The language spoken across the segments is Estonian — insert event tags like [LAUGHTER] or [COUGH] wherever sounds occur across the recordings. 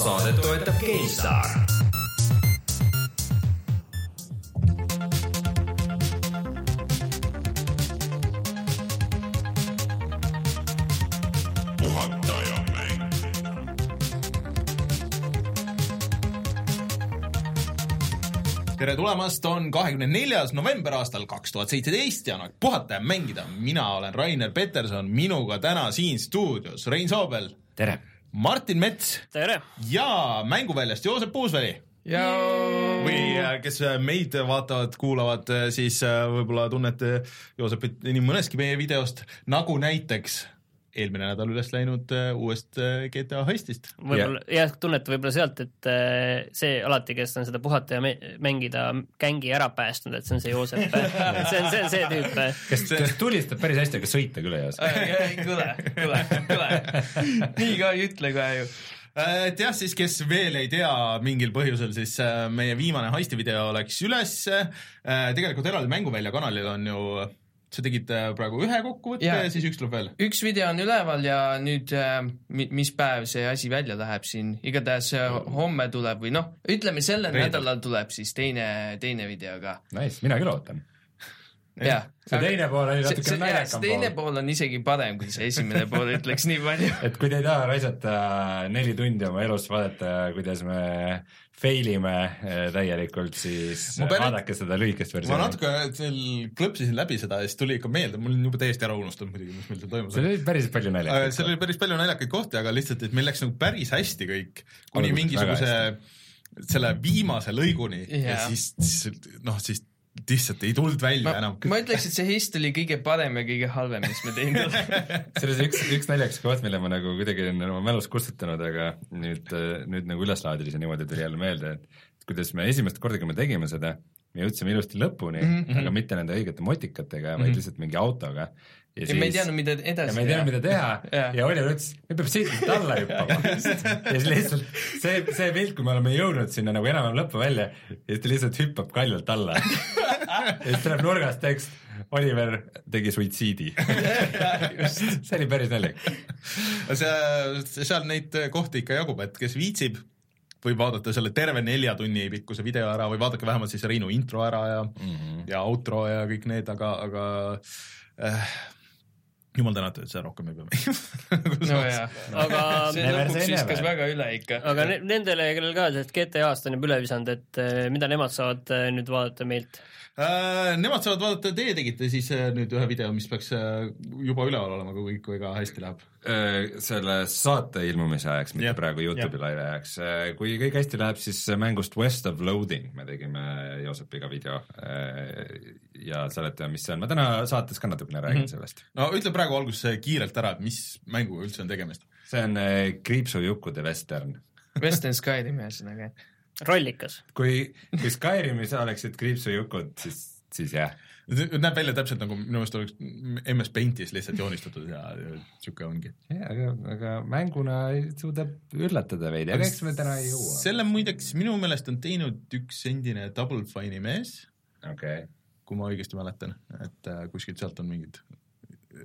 saadet toetab GameStar. tere tulemast, on kahekümne neljas november aastal kaks tuhat seitseteist ja on aeg puhata ja mängida. mina olen Rainer Peterson, minuga täna siin stuudios Rein Soobel, tere! Martin Mets tere! ja mänguväljast Joosep Puusväli. ja või äh, kes meid vaatavad, kuulavad, siis äh, võib-olla tunnete Joosepit nii mõnestki meie videost, nagu näiteks eelmine nädal üles läinud uh, uuest uh, GTA heistist. võib-olla yeah. jah, tunnete võib-olla sealt, et uh, see alati, kes on seda puhata ja mängida gängi ära päästnud, et see on see Joosep see on see, see tüüp. kes, kes tulistab päris hästi, aga sõita küll ei oska. kuule, kuule, kuule, nii ka ei ütle kohe ju et jah, siis kes veel ei tea mingil põhjusel, siis meie viimane heisti video läks üles. tegelikult eraldi mänguvälja kanalil on ju sa tegid äh, praegu ühe kokkuvõtte ja. ja siis üks tuleb veel? üks video on üleval ja nüüd äh, mis päev see asi välja läheb siin, igatahes äh, homme tuleb või noh, ütleme sellel Reedel. nädalal tuleb siis teine, teine video ka. Nice, mina küll ootan. Jah. see teine pool oli natuke naljakam pool. teine pool on isegi parem kui see esimene pool, ütleks nii palju. [LAUGHS] et kui te ei taha raisata neli tundi oma elust vaadata, kuidas me fail ime eh, täielikult, siis pean, vaadake seda lühikest versiooni. ma natuke seal klõpsisin läbi seda ja siis tuli ikka meelde, mul on juba täiesti ära unustanud muidugi, mis meil seal toimus. seal oli päris palju naljakaid. seal oli päris palju naljakaid kohti, aga lihtsalt, et meil läks nagu päris hästi kõik, kuni mingisuguse selle viimase lõiguni yeah. ja siis, siis noh, siis lihtsalt ei tulnud välja ma, enam. ma ütleks, et see hist oli kõige parem ja kõige halvem, mis me teinud oleme [LAUGHS] selles üks, üks naljakas koht, mille ma nagu kuidagi olen oma mälust kustutanud, aga nüüd, nüüd nagu üles laadides ja niimoodi tuli jälle meelde, et kuidas me esimest korda, kui me tegime seda, me jõudsime ilusti lõpuni mm, -hmm. aga mitte nende õigete motikatega mm, -hmm. vaid lihtsalt mingi autoga ja, ja siis, me ei teadnud, mida edasi teha. me ei teadnud, mida teha. [LAUGHS] Ja, ja Oliver ütles, me peame lihtsalt alla [LAUGHS] hüppama. ja siis lihtsalt see, see pilt, kui me oleme jõudnud sinna nagu enam-vähem lõppu välja ja siis ta lihtsalt hüppab kaljalt alla. [LAUGHS] Ja siis tuleb nurgast tekst, Oliver tegi suitsiidi. See oli päris naljakas. see, seal neid kohti ikka jagub, et kes viitsib, võib vaadata selle terve nelja tunni pikkuse video ära või vaadake vähemalt siis Reinu intro ära ja mm, -hmm. ja outro ja kõik need, aga, aga äh, jumal tänatud, et seda rohkem ei pea mängima nojah, aga see lõpuks viskas väga üle ikka. aga ne nendele, kellel ka sellest GTA-st on juba üle visanud, et eh, mida nemad saavad eh, nüüd vaadata meilt äh,? Nemad saavad vaadata, teie tegite siis äh, nüüd ühe video, mis peaks juba üleval olema, kui kõik väga hästi läheb äh,. Selle saate ilmumise ajaks, mitte yeah. praegu Youtube'i laivi ajaks. Äh, kui kõik hästi läheb, siis mängust West of Loading me tegime Joosepiga video äh, ja seletame, mis see on. ma täna saates ka natukene räägin mm -hmm. sellest. no ütle praegu alguses kiirelt ära, et mis mänguga üldse on tegemist? see on kriipsujukkude vestern Western Skyrimi ühesõnaga rollikas. kui, kui Skyrimis oleksid kriipsujukud, siis, siis jah. Näeb välja täpselt nagu minu meelest oleks MS Paintis lihtsalt joonistatud ja sihuke ongi. jah, aga, aga mänguna suudab üllatada veidi, aga eks me täna ei jõua. selle muideks minu meelest on teinud üks endine Double Fine'i mees. Okay.. kui ma õigesti mäletan, et äh, kuskilt sealt on mingid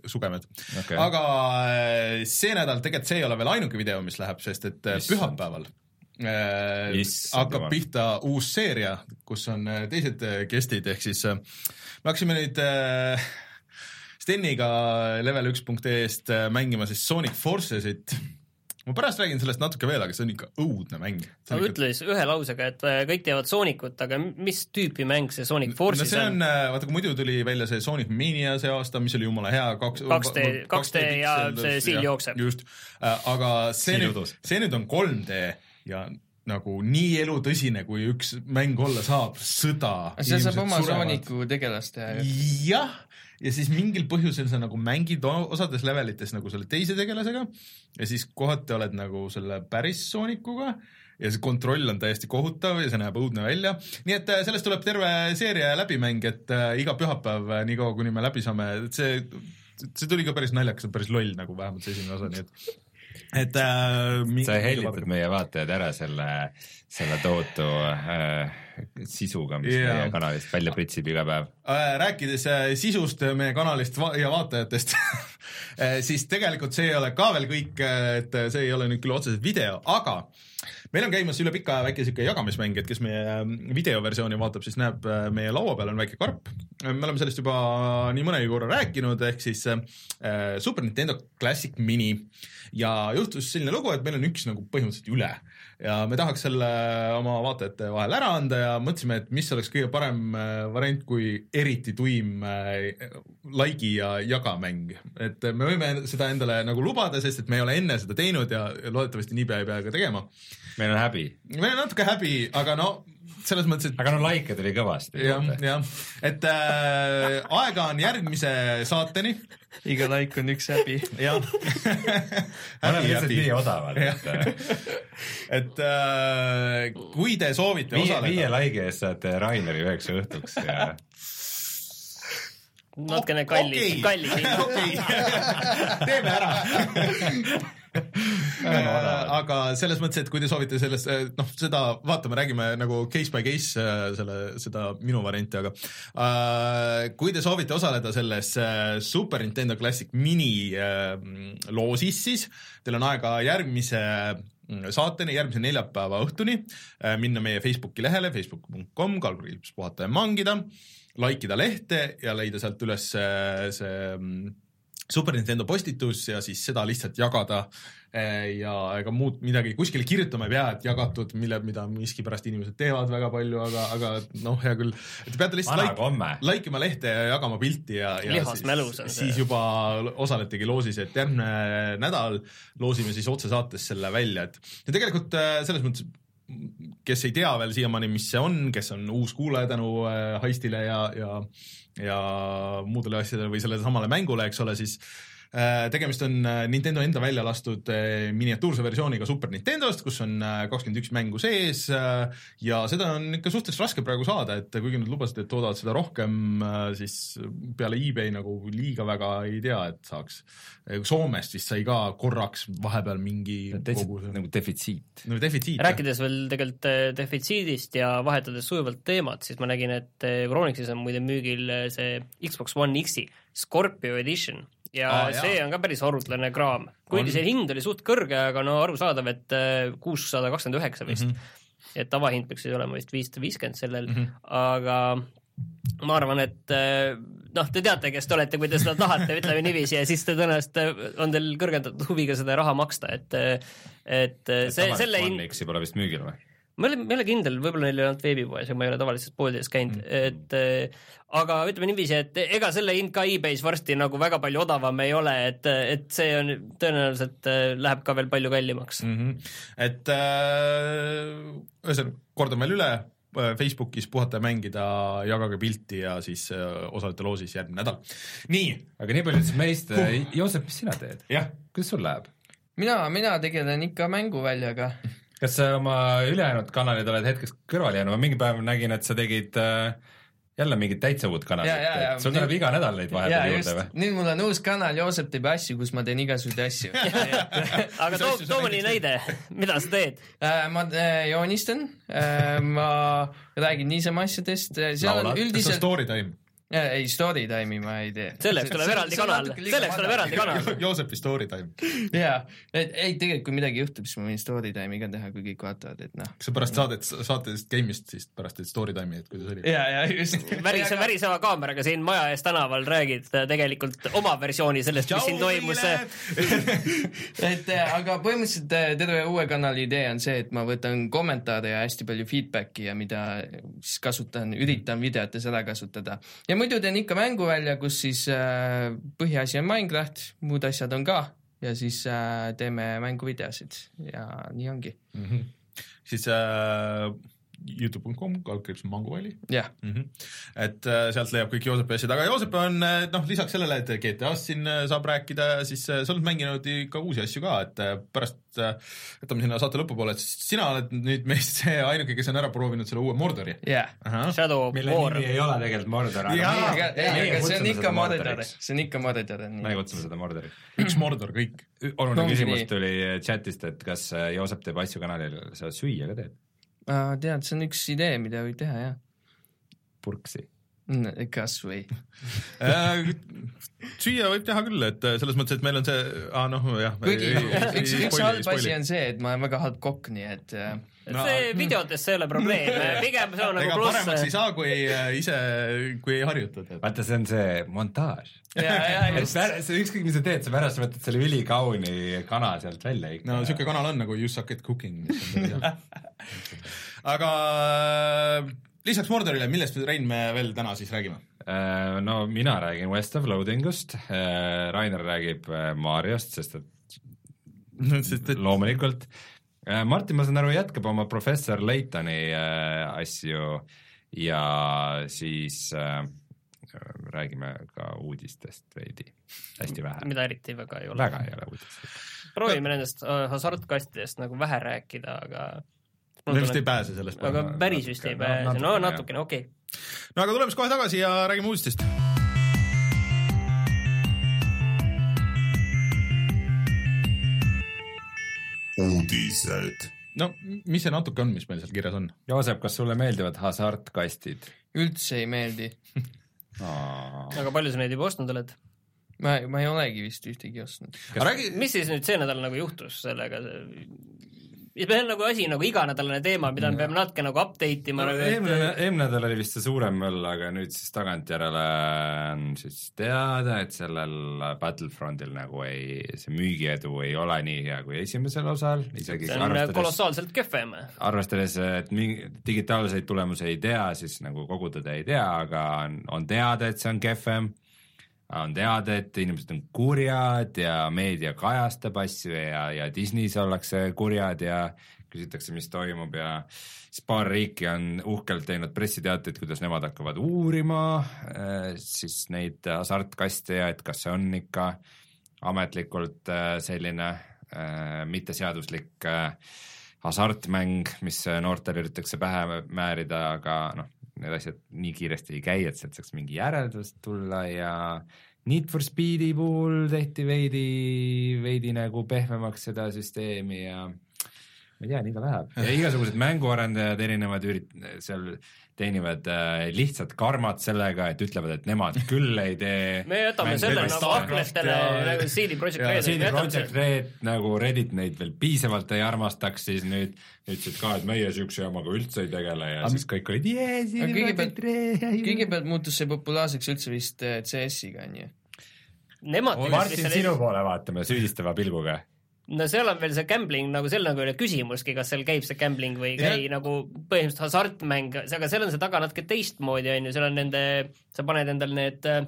sugemed. Okay.. aga äh, see nädal tegelikult see ei ole veel ainuke video, mis läheb, sest et äh, pühapäeval äh, hakkab pihta uus seeria, kus on äh, teised äh, gestid, ehk siis äh, me hakkasime nüüd äh, Steniga level üks punkt eest äh, mängima siis Sonic Forcesit ma pärast räägin sellest natuke veel, aga see on ikka õudne mäng. aga ikka... ütle siis ühe lausega, et kõik teavad Soonicut, aga mis tüüpi mäng see Sonic Forces no see on, on?, vaata kui muidu tuli välja see Sonic Mania see aasta, mis oli jumala hea, kaks 2D, 2D ja see siil jookseb. just, aga see nüüd, see nüüd on 3D ja nagu nii elutõsine, kui üks mäng olla saab, sõda. see saab oma Sooniku tegelast teha ju. jah, ja siis mingil põhjusel sa nagu mängid osades levelites nagu selle teise tegelasega ja siis kohati oled nagu selle päris Soonikuga ja see kontroll on täiesti kohutav ja see näeb õudne välja. nii et äh, sellest tuleb terve seeria läbimäng, et äh, iga pühapäev, äh, niikaua kuni me läbi saame, et see, see tuli ka päris naljakas, päris loll nagu vähemalt see esimene osa, nii et et äh, sa hellitad meie vaatajad ära selle, selle tohutu äh, sisuga, mis yeah. meie kanalist välja pritsib iga päev äh,. rääkides äh, sisust meie kanalist va ja vaatajatest [LAUGHS] äh, siis tegelikult see ei ole ka veel kõik, et see ei ole nüüd küll otseselt video, aga meil on käimas üle pika aja väike sihuke jagamismäng, et kes meie ähm, videoversiooni vaatab, siis näeb, äh, meie laua peal on väike karp. me oleme sellest juba nii mõnegi korra rääkinud, ehk siis äh, Super Nintendo Classic Mini ja juhtus selline lugu, et meil on üks nagu põhimõtteliselt üle ja me tahaks selle oma vaatajate vahel ära anda ja mõtlesime, et mis oleks kõige parem äh, variant kui eriti tuim äh, like'i ja jaga mäng. et me võime seda endale nagu lubada, sest et me ei ole enne seda teinud ja loodetavasti niipea ei pea ka tegema. meil on häbi. meil on natuke häbi, aga no selles mõttes, et aga no likee tuli kõvasti. jah, jah, et äh, aega on järgmise saateni. iga like on üks häbi. jah me oleme lihtsalt nii odavad, et et äh, kui te soovite viie, osaleda. viie like'i eest saate Raineri üheks õhtuks ja natukene kallis okay., kallis hind okei, [LAUGHS] teeme ära aga selles mõttes, et kui te soovite sellest, noh, seda vaatame, räägime nagu case by case äh, selle, seda minu varianti, aga äh, kui te soovite osaleda selles äh, Super Nintendo Classic Mini äh, loosis, siis teil on aega järgmise mm, saateni, järgmise neljapäeva õhtuni äh, minna meie Facebooki lehele facebook.com, kaldkriips puhata ja mangida, like ida lehte ja leida sealt üles see, see mm, Super Nintendo postitus ja siis seda lihtsalt jagada. Eh, ja ega muud midagi kuskile kirjutama ei pea, et jagatud, mille, mida miskipärast inimesed teevad väga palju, aga, aga noh, hea küll, et te peate lihtsalt like, like ima lehte ja jagama pilti ja, ja siis, siis juba osaletegi loosis, et järgmine nädal loosime siis otsesaates selle välja, et ja tegelikult eh, selles mõttes kes ei tea veel siiamaani, mis see on, kes on uus kuulaja tänu äh, Heistile ja, ja ja muudele asjadele või sellele samale mängule, eks ole, siis tegemist on äh, Nintendo enda välja lastud äh, miniatuurse versiooniga Super Nintendost, kus on kakskümmend üks mängu sees ja seda on ikka suhteliselt raske praegu saada, et kuigi nad lubasid, et toodavad seda rohkem, siis peale eBay nagu liiga väga ei tea, et saaks. Soomest vist sai ka korraks vahepeal mingi koguse. nagu defitsiit. nagu defitsiit. rääkides veel tegelikult defitsiidist ja vahetades sujuvalt teemat, siis ma nägin, et Euronixis on muide müügil see Xbox One X-i Scorpio Edition ja ah, see jah. on ka päris harutlane kraam, kuigi see hind oli suht kõrge, aga no arusaadav, et äh, kuussada kakskümmend üheksa vist mm. -hmm. et tavahind peaks olema vist viissada viiskümmend sellel mm, -hmm. aga ma arvan, et äh, noh, te teate, kes te olete, kui te seda tahate, [LAUGHS] ütleme niiviisi, ja siis te tõenäoliselt äh, on teil kõrgendatud huviga seda raha maksta, et et see, selle hind pole vist müügil või? Ma olen, ma ei ole kindel, võib-olla neil ei olnud veebipoes ja ma ei ole tavaliselt poodides käinud mm, -hmm. et äh, aga ütleme niiviisi, et ega selle hind ka e-base varsti nagu väga palju odavam ei ole, et, et see on tõenäoliselt äh, läheb ka veel palju kallimaks mm. -hmm. et ühesõnaga äh,, kordan veel üle, äh, Facebookis puhata ja mängida, jagage pilti ja siis äh, osalete loosis järgmine nädal. nii. aga nii palju siis meist uh., Joosep, mis sina teed? kuidas sul läheb? mina, mina tegelen ikka mänguväljaga kas sa oma ülejäänud kanalid oled hetkeks kõrvale jäänud, ma mingi päev nägin, et sa tegid äh, jälle mingit täitsa uut kanalit, et sul tuleb iga nädal neid vahepeal juurde või? nüüd mul on uus kanal, Joosep teeb asju, kus ma teen igasuguseid asju. [LAUGHS] Aga too, too mõni näide, mida sa teed? Äh,? ma äh, joonistan. Äh,, ma räägin niisama asjadest, seal on üldiselt. kas on story time? Ei, story time'i ma ei tee. selleks tuleb eraldi kanal, selleks tuleb eraldi kanal. Joosepi story time. [LAUGHS] jaa, et ei, tegelikult kui midagi juhtub, siis ma võin story time'i ka teha, kui kõik vaatavad, et noh. kas sa pärast saadet, saatest game'ist siis pärast teed story time'i, et kuidas oli? jaa, jaa, just. [LAUGHS] värise, väriseva kaameraga siin maja ees tänaval räägid tegelikult oma versiooni sellest, mis siin toimus [LAUGHS] et aga põhimõtteliselt terve uue kanali idee on see, et ma võtan kommentaare ja hästi palju feedback'i ja mida siis kasutan, üritan videotes ära kasutada ja ja muidu teen ikka mänguvälja, kus siis äh, põhiasi on Minecraft, muud asjad on ka ja siis äh, teeme mänguvideosid ja nii ongi mm. -hmm. siis äh, Youtube.com, kaldkriips Manguväli yeah.. Mm -hmm. et äh, sealt leiab kõik Joosepi asjad, aga Joosep on äh, noh, lisaks sellele, et GTA-st siin äh, saab rääkida, siis äh, sa oled mänginud ikka uusi asju ka, et äh, pärast äh, võtame sinna saate lõpupoole, et sina oled nüüd meist see ainuke, kes on ära proovinud selle uue Mordori. jah yeah., Shadow mille War. nimi ei ole tegelikult Mordor, aga jaa, aga see on ikka Mordor, see on ikka Mordor. me kutsume seda Mordoriks. üks Mordor, kõik. oluline no, küsimus tuli chatist, et kas Joosep teeb asju kanalil, sa süüa ka teed? Tead, see on üks idee, mida võib teha, jah. purksi kas või [LAUGHS] äh, süüa võib teha küll, et äh, selles mõttes, et meil on see ah,, noh jah. kuigi üks, üks halb asi on see, et ma olen väga halb kokk, nii et äh, no, see videotes ei ole probleem, [LAUGHS] pigem see on nagu pluss. paremaks ei saa, kui ise, kui ei harjutad et.... vaata, see on see montaaž. [LAUGHS] ükskõik, mis sa teed, sa pärast võtad selle ülikauni kana sealt välja ikka. no siuke kanal on nagu You suck at cooking, aga lisaks Mordorile, millest, Rein, me veel täna siis räägime? Äh, no mina räägin West of Loadingust, äh, Rainer räägib äh, Mariost, sest et [LAUGHS] no, sest et loomulikult. Martin, ma saan aru, jätkab oma professor Leitoni asju ja siis äh, räägime ka uudistest veidi, hästi vähe. mida eriti väga ei ole. väga ei ole uudiseid. proovime nendest hasartkastidest nagu vähe rääkida, aga me vist ei pääse sellest. aga päris vist ei pääse, no natukene, okei no aga tuleme siis kohe tagasi ja räägime uudistest. uudised. no mis see natuke on, mis meil seal kirjas on? Joosep, kas sulle meeldivad hasartkastid? üldse ei meeldi [LAUGHS] aga palju sa neid juba ostnud oled? ma, ma ei olegi vist ühtegi ostnud. Räägi... mis siis nüüd see nädal nagu juhtus sellega, [LAUGHS] ja see on nagu asi nagu iganädalane teema, mida me peame natuke nagu update ima no, nagu. eelmine, eelmine nädal oli vist see suurem möll, aga nüüd siis tagantjärele on siis teada, et sellel Battlefrontil nagu ei, see müügiedu ei ole nii hea kui esimesel osal, isegi see on kolossaalselt kehvem. arvestades, et mingi digitaalseid tulemusi ei tea, siis nagu kogu tõde ei tea, aga on, on teada, et see on kehvem on teada, et inimesed on kurjad ja meedia kajastab asju ja, ja Disney's ollakse kurjad ja küsitakse, mis toimub ja siis paar riiki on uhkelt teinud pressiteateid, kuidas nemad hakkavad uurima äh, siis neid hasartkaste ja et kas see on ikka ametlikult äh, selline äh, mitteseaduslik hasartmäng, mis noortele üritatakse pähe määrida, aga noh, need asjad nii kiiresti ei käi, et sealt saaks mingi järeldus tulla ja Need for Speedi puhul tehti veidi, veidi nagu pehmemaks seda süsteemi ja ma ei tea, nii ta läheb. ja igasugused mänguarendajad erinevad ürit-, seal teenivad äh, lihtsalt karmat sellega, et ütlevad, et nemad küll ei tee [LAUGHS] me jätame selle nagu aknastele nagu CD Projekt Red. CD Projekt Red nagu Reddit neid veel piisavalt ei armastaks, siis nüüd ütlesid ka, et meie siukse jamaga üldse ei tegele ja Am siis kõik olid jee, CD Projekt Red. kõigepealt muutus see populaarseks üldse vist äh, CS-iga, onju. Nemad Martin, sinu poole vaatame süüdistava pilguga no seal on veel see gambling nagu seal nagu ei ole küsimuski, kas seal käib see gambling või ei käi ja. nagu põhimõtteliselt hasartmäng, aga seal on see taga natuke teistmoodi, on ju, seal on nende, sa paned endal need äh,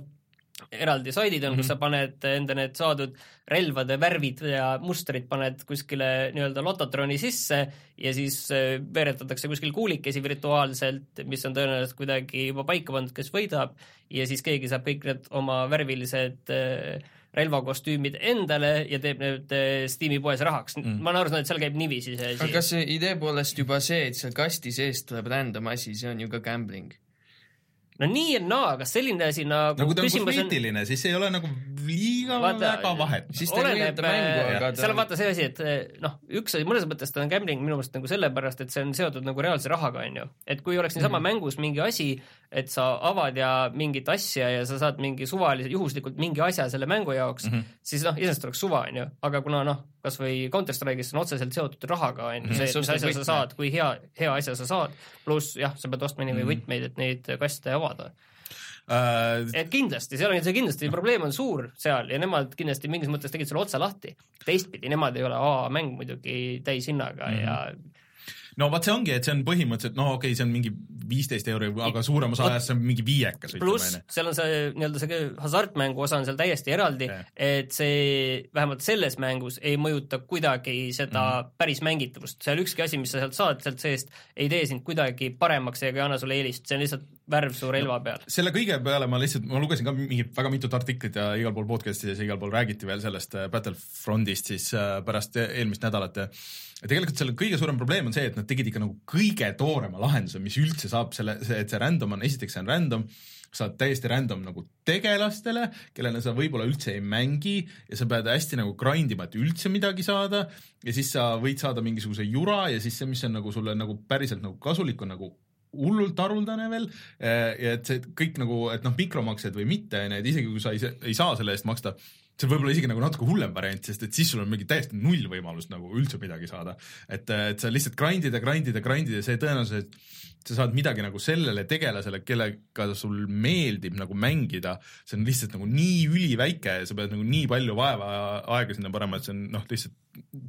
eraldi saidid on mm, -hmm. kus mhm. sa paned enda need saadud relvade värvid ja mustrid paned kuskile nii-öelda lototroni sisse ja siis äh, veeretatakse kuskil kuulikesi virtuaalselt, mis on tõenäoliselt kuidagi juba paika pandud, kes võidab ja siis keegi saab kõik need oma värvilised äh, relvakostüümid endale ja teeb need eh, Steam'i poes rahaks mm.. ma olen aru saanud, et seal käib niiviisi see asi. aga kas idee poolest juba see, et seal kasti seest tuleb random asi, see on ju ka gambling? no nii ja naa, kas selline asi nagu no kui ta on kosmeetiline on..., siis ei ole nagu liiga vaata, väga vahet. siis ta ei mõjuta mängu, aga ta seal on vaata see asi, et eh, noh, üks asi, mõnes mõttes ta on gambling minu meelest nagu sellepärast, et see on seotud nagu reaalse rahaga, on ju. et kui oleks niisama mm. mängus mingi asi, et sa avad ja mingit asja ja sa saad mingi suvalise, juhuslikult mingi asja selle mängu jaoks mm, -hmm. siis noh, iseenesest oleks suva, on ju, aga kuna noh, kas või Counter Strike'is on otseselt seotud rahaga, on ju, see, mis asja sa saad, kui hea, hea asja sa saad, pluss jah, sa pead ostma nii või mhm. võtmeid, et neid kaste avada Uh, et kindlasti, seal on see kindlasti probleem on suur seal ja nemad kindlasti mingis mõttes tegid selle otsa lahti. teistpidi, nemad ei ole A-mäng muidugi täishinnaga mm -hmm. ja no vot see ongi, et see on põhimõtteliselt, no okei okay,, see on mingi viisteist euri, aga suurem osa ajast see on mingi viiekas. pluss seal on see nii-öelda see hasartmängu osa on seal täiesti eraldi, et see vähemalt selles mängus ei mõjuta kuidagi seda mm päris mängitavust, seal ükski asi, mis sa sealt saad sealt seest, ei tee sind kuidagi paremaks ega ei anna sulle eelist, see on lihtsalt värv su relva peal. selle kõige peale ma lihtsalt, ma lugesin ka mingit väga mitut artiklit ja igal pool podcast'ides ja igal pool räägiti veel sellest äh, Battlefrontist siis äh, pärast eelmist nädalat. ja ja tegelikult selle kõige suurem probleem on see, et nad tegid ikka nagu kõige toorema lahenduse, mis üldse saab selle, see, et see random on, esiteks see on random, saad täiesti random nagu tegelastele, kellele sa võib-olla üldse ei mängi ja sa pead hästi nagu grind ima, et üldse midagi saada. Ja siis sa võid saada mingisuguse jura ja siis see, mis on nagu sulle nagu päriselt nagu kasulik, on nagu hullult haruldane veel. Ja et see kõik nagu, et noh, mikromaksed või mitte, onju, et isegi kui sa ei, ei saa selle eest maksta, see on võib-olla isegi nagu natuke hullem variant, sest et siis sul on mingi täiesti null võimalust nagu üldse midagi saada. et, et sa lihtsalt grind'id ja grind'id ja grind'id ja see tõenäosus, et sa saad midagi nagu sellele tegelasele, kellega sul meeldib nagu mängida, see on lihtsalt nagu nii üliväike ja sa pead nagu nii palju vaeva ja aega sinna panema, et see on noh, lihtsalt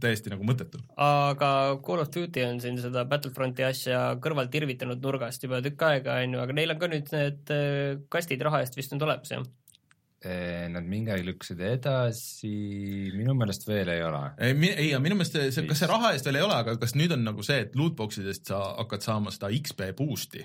täiesti nagu mõttetu. aga Call of Duty on siin seda Battlefronti asja kõrvalt irvitanud nurgast juba tükk aega, on ju, aga neil on ka nüüd need äh, kastid raha eest vist nüüd olemas, jah? Nad mingi lükkasid edasi, minu meelest veel ei ole. ei, ei, minu meelest see, kas see raha eest veel ei ole, aga kas nüüd on nagu see, et lootbox idest sa hakkad saama seda XP boost'i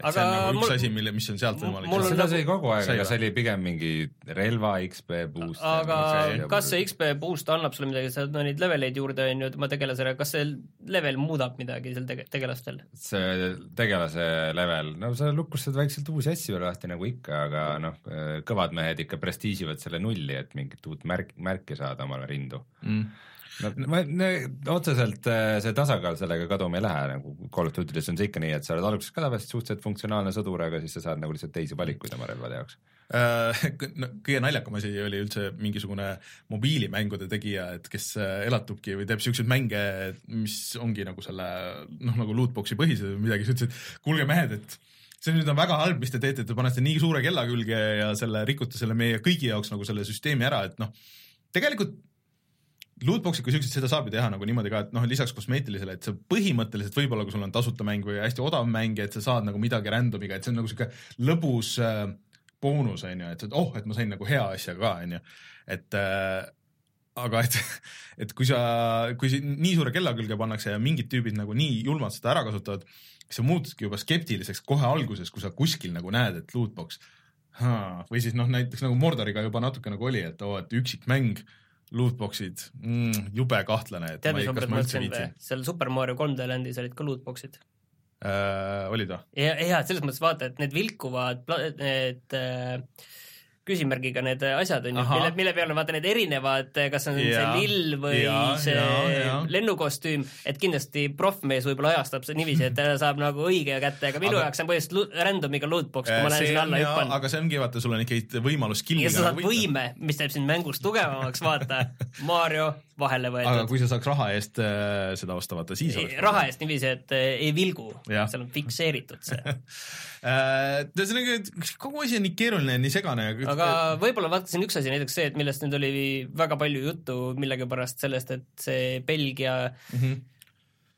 et aga see on nagu üks mul, asi, mille, mis on sealt võimalik. seda sai kogu aeg, aga see oli pigem mingi relva XP boost. aga see, kas see XP boost annab sulle midagi, sa no neid leveleid juurde on ju tema tegelasele, kas see level muudab midagi seal tege-, tegelastel? see tegelase level, no sa lukustad väikselt uusi asju lahti nagu ikka, aga noh, kõvad mehed ikka prestiiživad selle nulli, et mingit uut märk, märki saada omale rindu mm no no, otseselt äh, see tasakaal sellega kaduma ei lähe, nagu Call of Duty'des on see ikka nii, et sa oled alguses ka tavaliselt suhteliselt funktsionaalne sõdur, aga siis sa saad nagu lihtsalt teisi valikuid oma relvade jaoks. Äh, no, kõige naljakam asi oli üldse mingisugune mobiilimängude tegija, et kes äh, elatubki või teeb siukseid mänge, mis ongi nagu selle noh, nagu lootbox'i põhised või midagi, siis ütles, et kuulge mehed, et see nüüd on väga halb, mis te teete, et te panete nii suure kella külge ja selle rikute selle meie kõigi jaoks nagu selle süsteemi ära, et noh, tegelikult lootbox'id kui siuksed, seda saab ju teha nagu niimoodi ka, et noh, lisaks kosmeetilisele, et sa põhimõtteliselt võib-olla, kui sul on tasuta mäng või hästi odav mäng, et sa saad nagu midagi random'iga, et see on nagu sihuke lõbus äh, boonus on ju, et oh, et ma sain nagu hea asja ka on ju, et äh, aga et, [LAUGHS] et kui sa, kui nii suure kella külge pannakse ja mingid tüübid nagu nii julmalt seda ära kasutavad, sa muutudki juba skeptiliseks kohe alguses, kui sa kuskil nagu näed, et lootbox, või siis noh, näiteks nagu Mordoriga juba natuke nagu oli, et oo oh,, et üksikmäng lootbox'id mm,, jube kahtlane, et tead, ma praegu mõtlesin või? seal Super Mario 3D Landis olid ka lootbox'id äh,. olid või? ja, ja selles mõttes vaata, et need vilkuvad, need äh, küsimärgiga need asjad on ju, mille, mille peal on vaata need erinevad, kas on ja, see lill või ja, see ja, ja. lennukostüüm, et kindlasti profmees võib-olla ajastab see niiviisi, et ta saab nagu õige kätte, aga minu aga... jaoks on põhimõtteliselt random'iga lootbox, kui ma lähen sinna alla hüppan. aga see ongi vaata, sul on ikkagi võimalus skill'iga ja sa saad nagu võime, mis teeb sind mängus tugevamaks, vaata, [LAUGHS] Mario vahele võetud. aga kui sa saaks raha eest äh, seda osta, vaata siis oleks raha eest niiviisi, et äh, ei vilgu, seal on fikseeritud see. äh, [LAUGHS] ühesõnaga, kogu asi on nii keeruline nii segane. aga võib-olla vaata, siin üks asi näiteks see, et millest nüüd oli väga palju juttu millegipärast sellest, et see Belgia mm -hmm.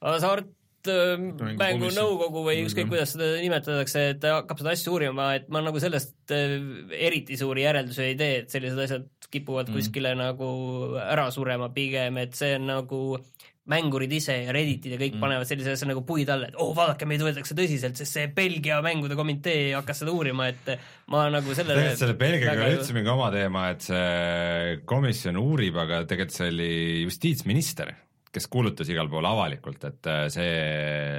hasart äh, mängunõukogu või ükskõik, kuidas seda nimetatakse, et ta hakkab seda asja uurima, et ma nagu sellest äh, eriti suuri järeldusi ei tee, et sellised asjad kipuvad mm. kuskile nagu ära surema pigem, et see on nagu mängurid ise ja Redditid ja kõik mm. panevad sellise asja nagu puid alla, et oh vaadake, meid võetakse tõsiselt, sest see Belgia mängude komitee hakkas seda uurima, et ma nagu sellele tegelikult selle Belgiaga oli üldse mingi oma teema, et see komisjon uurib, aga tegelikult see oli justiitsminister, kes kuulutas igal pool avalikult, et see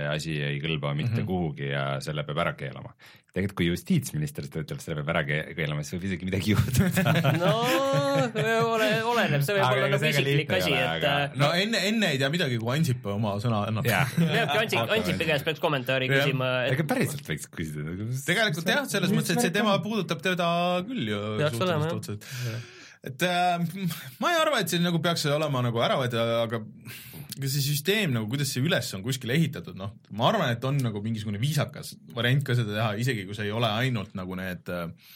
asi ei kõlba mitte mm -hmm. kuhugi ja selle peab ära keelama tegelikult kui justiitsminister seda ütleb, selle peab ära keelama, siis võib isegi midagi juhtuda [LAUGHS] no ole, oleneb, see võib olla nagu isiklik asi, et aga... Äh, no enne, enne ei tea midagi, kui Ansip oma sõna annab. [LAUGHS] peabki Ansip, Ansipi käest peaks kommentaari küsima et.... ega päriselt võiks küsida. tegelikult jah, selles mõttes, et see tema puudutab teda küll ju. peaks olema jah et äh, [LAUGHS] ma ei arva, et see nagu peaks olema nagu ära võetud, aga aga see süsteem nagu, kuidas see üles on kuskile ehitatud, noh, ma arvan, et on nagu mingisugune viisakas variant ka seda teha, isegi kui see ei ole ainult nagu need äh,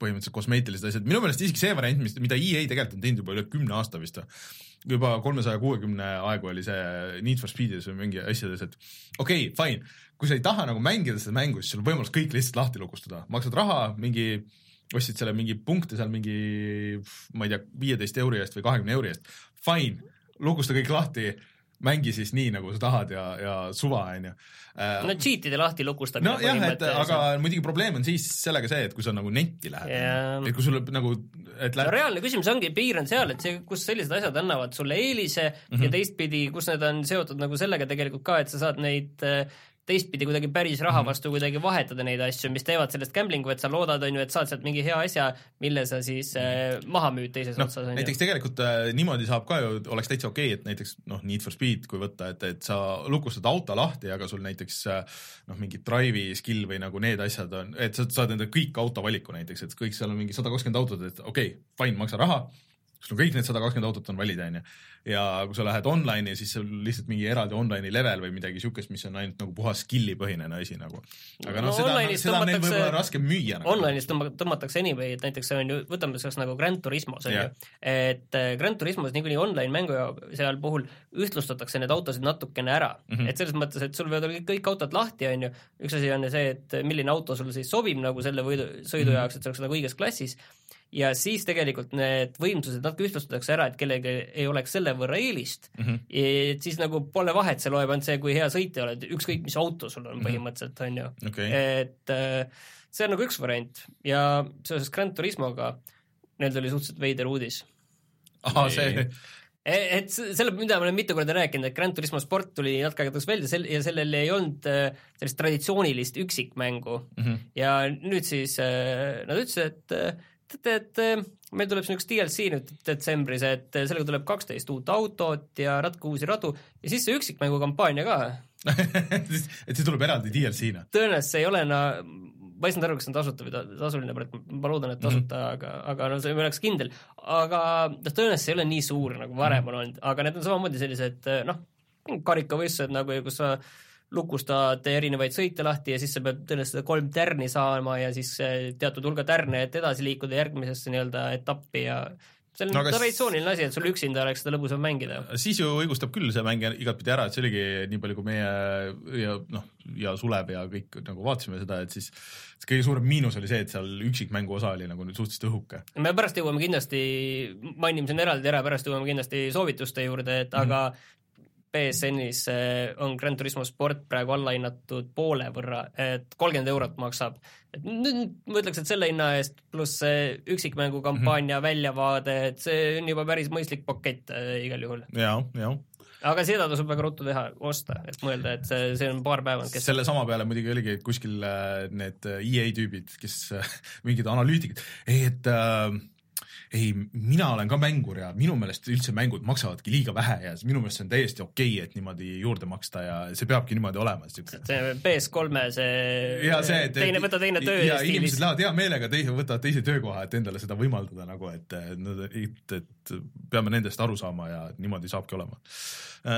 põhimõtteliselt kosmeetilised asjad, minu meelest isegi see variant, mis, mida EA tegelikult on teinud juba üle kümne aasta vist, juba kolmesaja kuuekümne aegu oli see Need for Speedis või mingi asjades, et okei okay,, fine, kui sa ei taha nagu mängida seda mängu, siis sul on võimalus kõik lihtsalt lahti lukustada, maksad raha, mingi ostsid selle mingi punkte seal mingi, ma ei tea, viieteist euri eest või kahekümne euri eest, fine lukusta kõik lahti, mängi siis nii, nagu sa tahad ja, ja suva, on ju. Äh, no cheat'ide lahti lukustamine. nojah, et aga muidugi probleem on siis sellega see, et kui sa nagu netti lähed yeah., et kui sul nagu, et lähed... no reaalne küsimus ongi, piir on seal, et see, kus sellised asjad annavad sulle eelise mm -hmm. ja teistpidi, kus need on seotud nagu sellega tegelikult ka, et sa saad neid äh, teistpidi kuidagi päris raha mhm. vastu kuidagi vahetada neid asju, mis teevad sellest gambling'u, et sa loodad, on ju, et saad sealt mingi hea asja, mille sa siis äh, maha müüd teises no, otsas. näiteks tegelikult äh, niimoodi saab ka ju, oleks täitsa okei okay,, et näiteks noh, Need for Speed, kui võtta, et, et sa lukustad auto lahti, aga sul näiteks äh, noh, mingi drive'i skill või nagu need asjad on, et sa saad endale kõik auto valiku näiteks, et kõik seal on mingi sada kakskümmend autot, et okei okay,, fine, maksa raha sul on kõik need sada kakskümmend autot on valida, onju. ja kui sa lähed online'i, siis sul lihtsalt mingi eraldi online'i level või midagi siukest, mis on ainult nagu puhas skill'i põhinene asi nagu. aga noh no, seda, seda on neil võib-olla raskem müüa nagu.. Online'is tõmmatakse anyway, et näiteks see on ju, võtame selleks nagu Grand Turismos on yeah. ju, et äh, Grand Turismos niikuinii online mängu seal puhul ühtlustatakse need autosid natukene ära mm, -hmm. et selles mõttes, et sul võivad olla kõik autod lahti, on ju, üks asi on see, et milline auto sul siis sobib nagu selle võidu, sõidu mm -hmm. jaoks, et see oleks nagu õiges klassis ja siis tegelikult need võimsused natuke ühtlustatakse ära, et kellelgi ei oleks selle võrra eelist mm. -hmm. et siis nagu pole vahet, see loeb ainult see, kui hea sõitja oled, ükskõik mis auto sul on -hmm. põhimõtteliselt, on ju okay.. et äh, see on nagu üks variant ja seoses Grand Turismoga, neil tuli suhteliselt veider uudis. ahah, see e, et selle, mida ma olen mitu korda rääkinud, et Grand Turismo sport tuli natuke aega tagasi välja sel- ja sellel ei olnud äh, sellist traditsioonilist üksikmängu mm -hmm. ja nüüd siis äh, nad ütlesid, et et eh, meil tuleb siin üks DLC nüüd detsembris, et eh, sellega tuleb kaksteist uut autot ja natuke uusi radu ja siis see üksikmängu kampaania ka [LAUGHS] et see tuleb eraldi DLC-na? tõenäoliselt see ei ole no, ma ei saanud aru, kas see on tasuta või ta, tasuline, ma loodan, et tasuta mm, -hmm. aga, aga no see ei oleks kindel. aga noh, tõenäoliselt see ei ole nii suur, nagu varem -hmm. on olnud, aga need on samamoodi sellised eh, noh, karikavõistlused nagu, kus sa lukustad erinevaid sõite lahti ja siis sa pead tõenäoliselt kolm tärni saama ja siis teatud hulga tärne, et edasi liikuda järgmisesse nii-öelda etappi ja see on no, traditsiooniline asi, et sul üksinda oleks seda lõbusam mängida. siis ju õigustab küll see mäng igatpidi ära, et see oligi nii palju, kui meie ja noh, ja Sulev ja kõik nagu vaatasime seda, et siis kõige suurem miinus oli see, et seal üksikmängu osa oli nagu nüüd suhteliselt õhuke. me pärast jõuame kindlasti, mainime siin eraldi ära, pärast jõuame kindlasti soovituste juurde, et mm -hmm. aga BSN-is eh, on Gran Turismo sport praegu alla hinnatud poole võrra, et kolmkümmend eurot maksab. et nüüd ma ütleks, et selle hinna eest pluss see üksikmängu kampaania mm -hmm. väljavaade, et see on juba päris mõistlik pakett äh, igal juhul. jaa, jaa aga seda tasub väga ruttu teha, osta, et mõelda, et see, see on paar päeva selle sama peale muidugi oligi, et kuskil äh, need EA tüübid, kes mingid analüütikud, et äh, ei, mina olen ka mängur ja minu meelest üldse mängud maksavadki liiga vähe ja minu meelest see on täiesti okei okay,, et niimoodi juurde maksta ja see peabki niimoodi olema. see PS3-e see, ja see et, teine, võta teine töö ja inimesed lähevad hea meelega teise, võtavad teise töökoha, et endale seda võimaldada nagu, et, et, et peame nendest aru saama ja niimoodi saabki olema.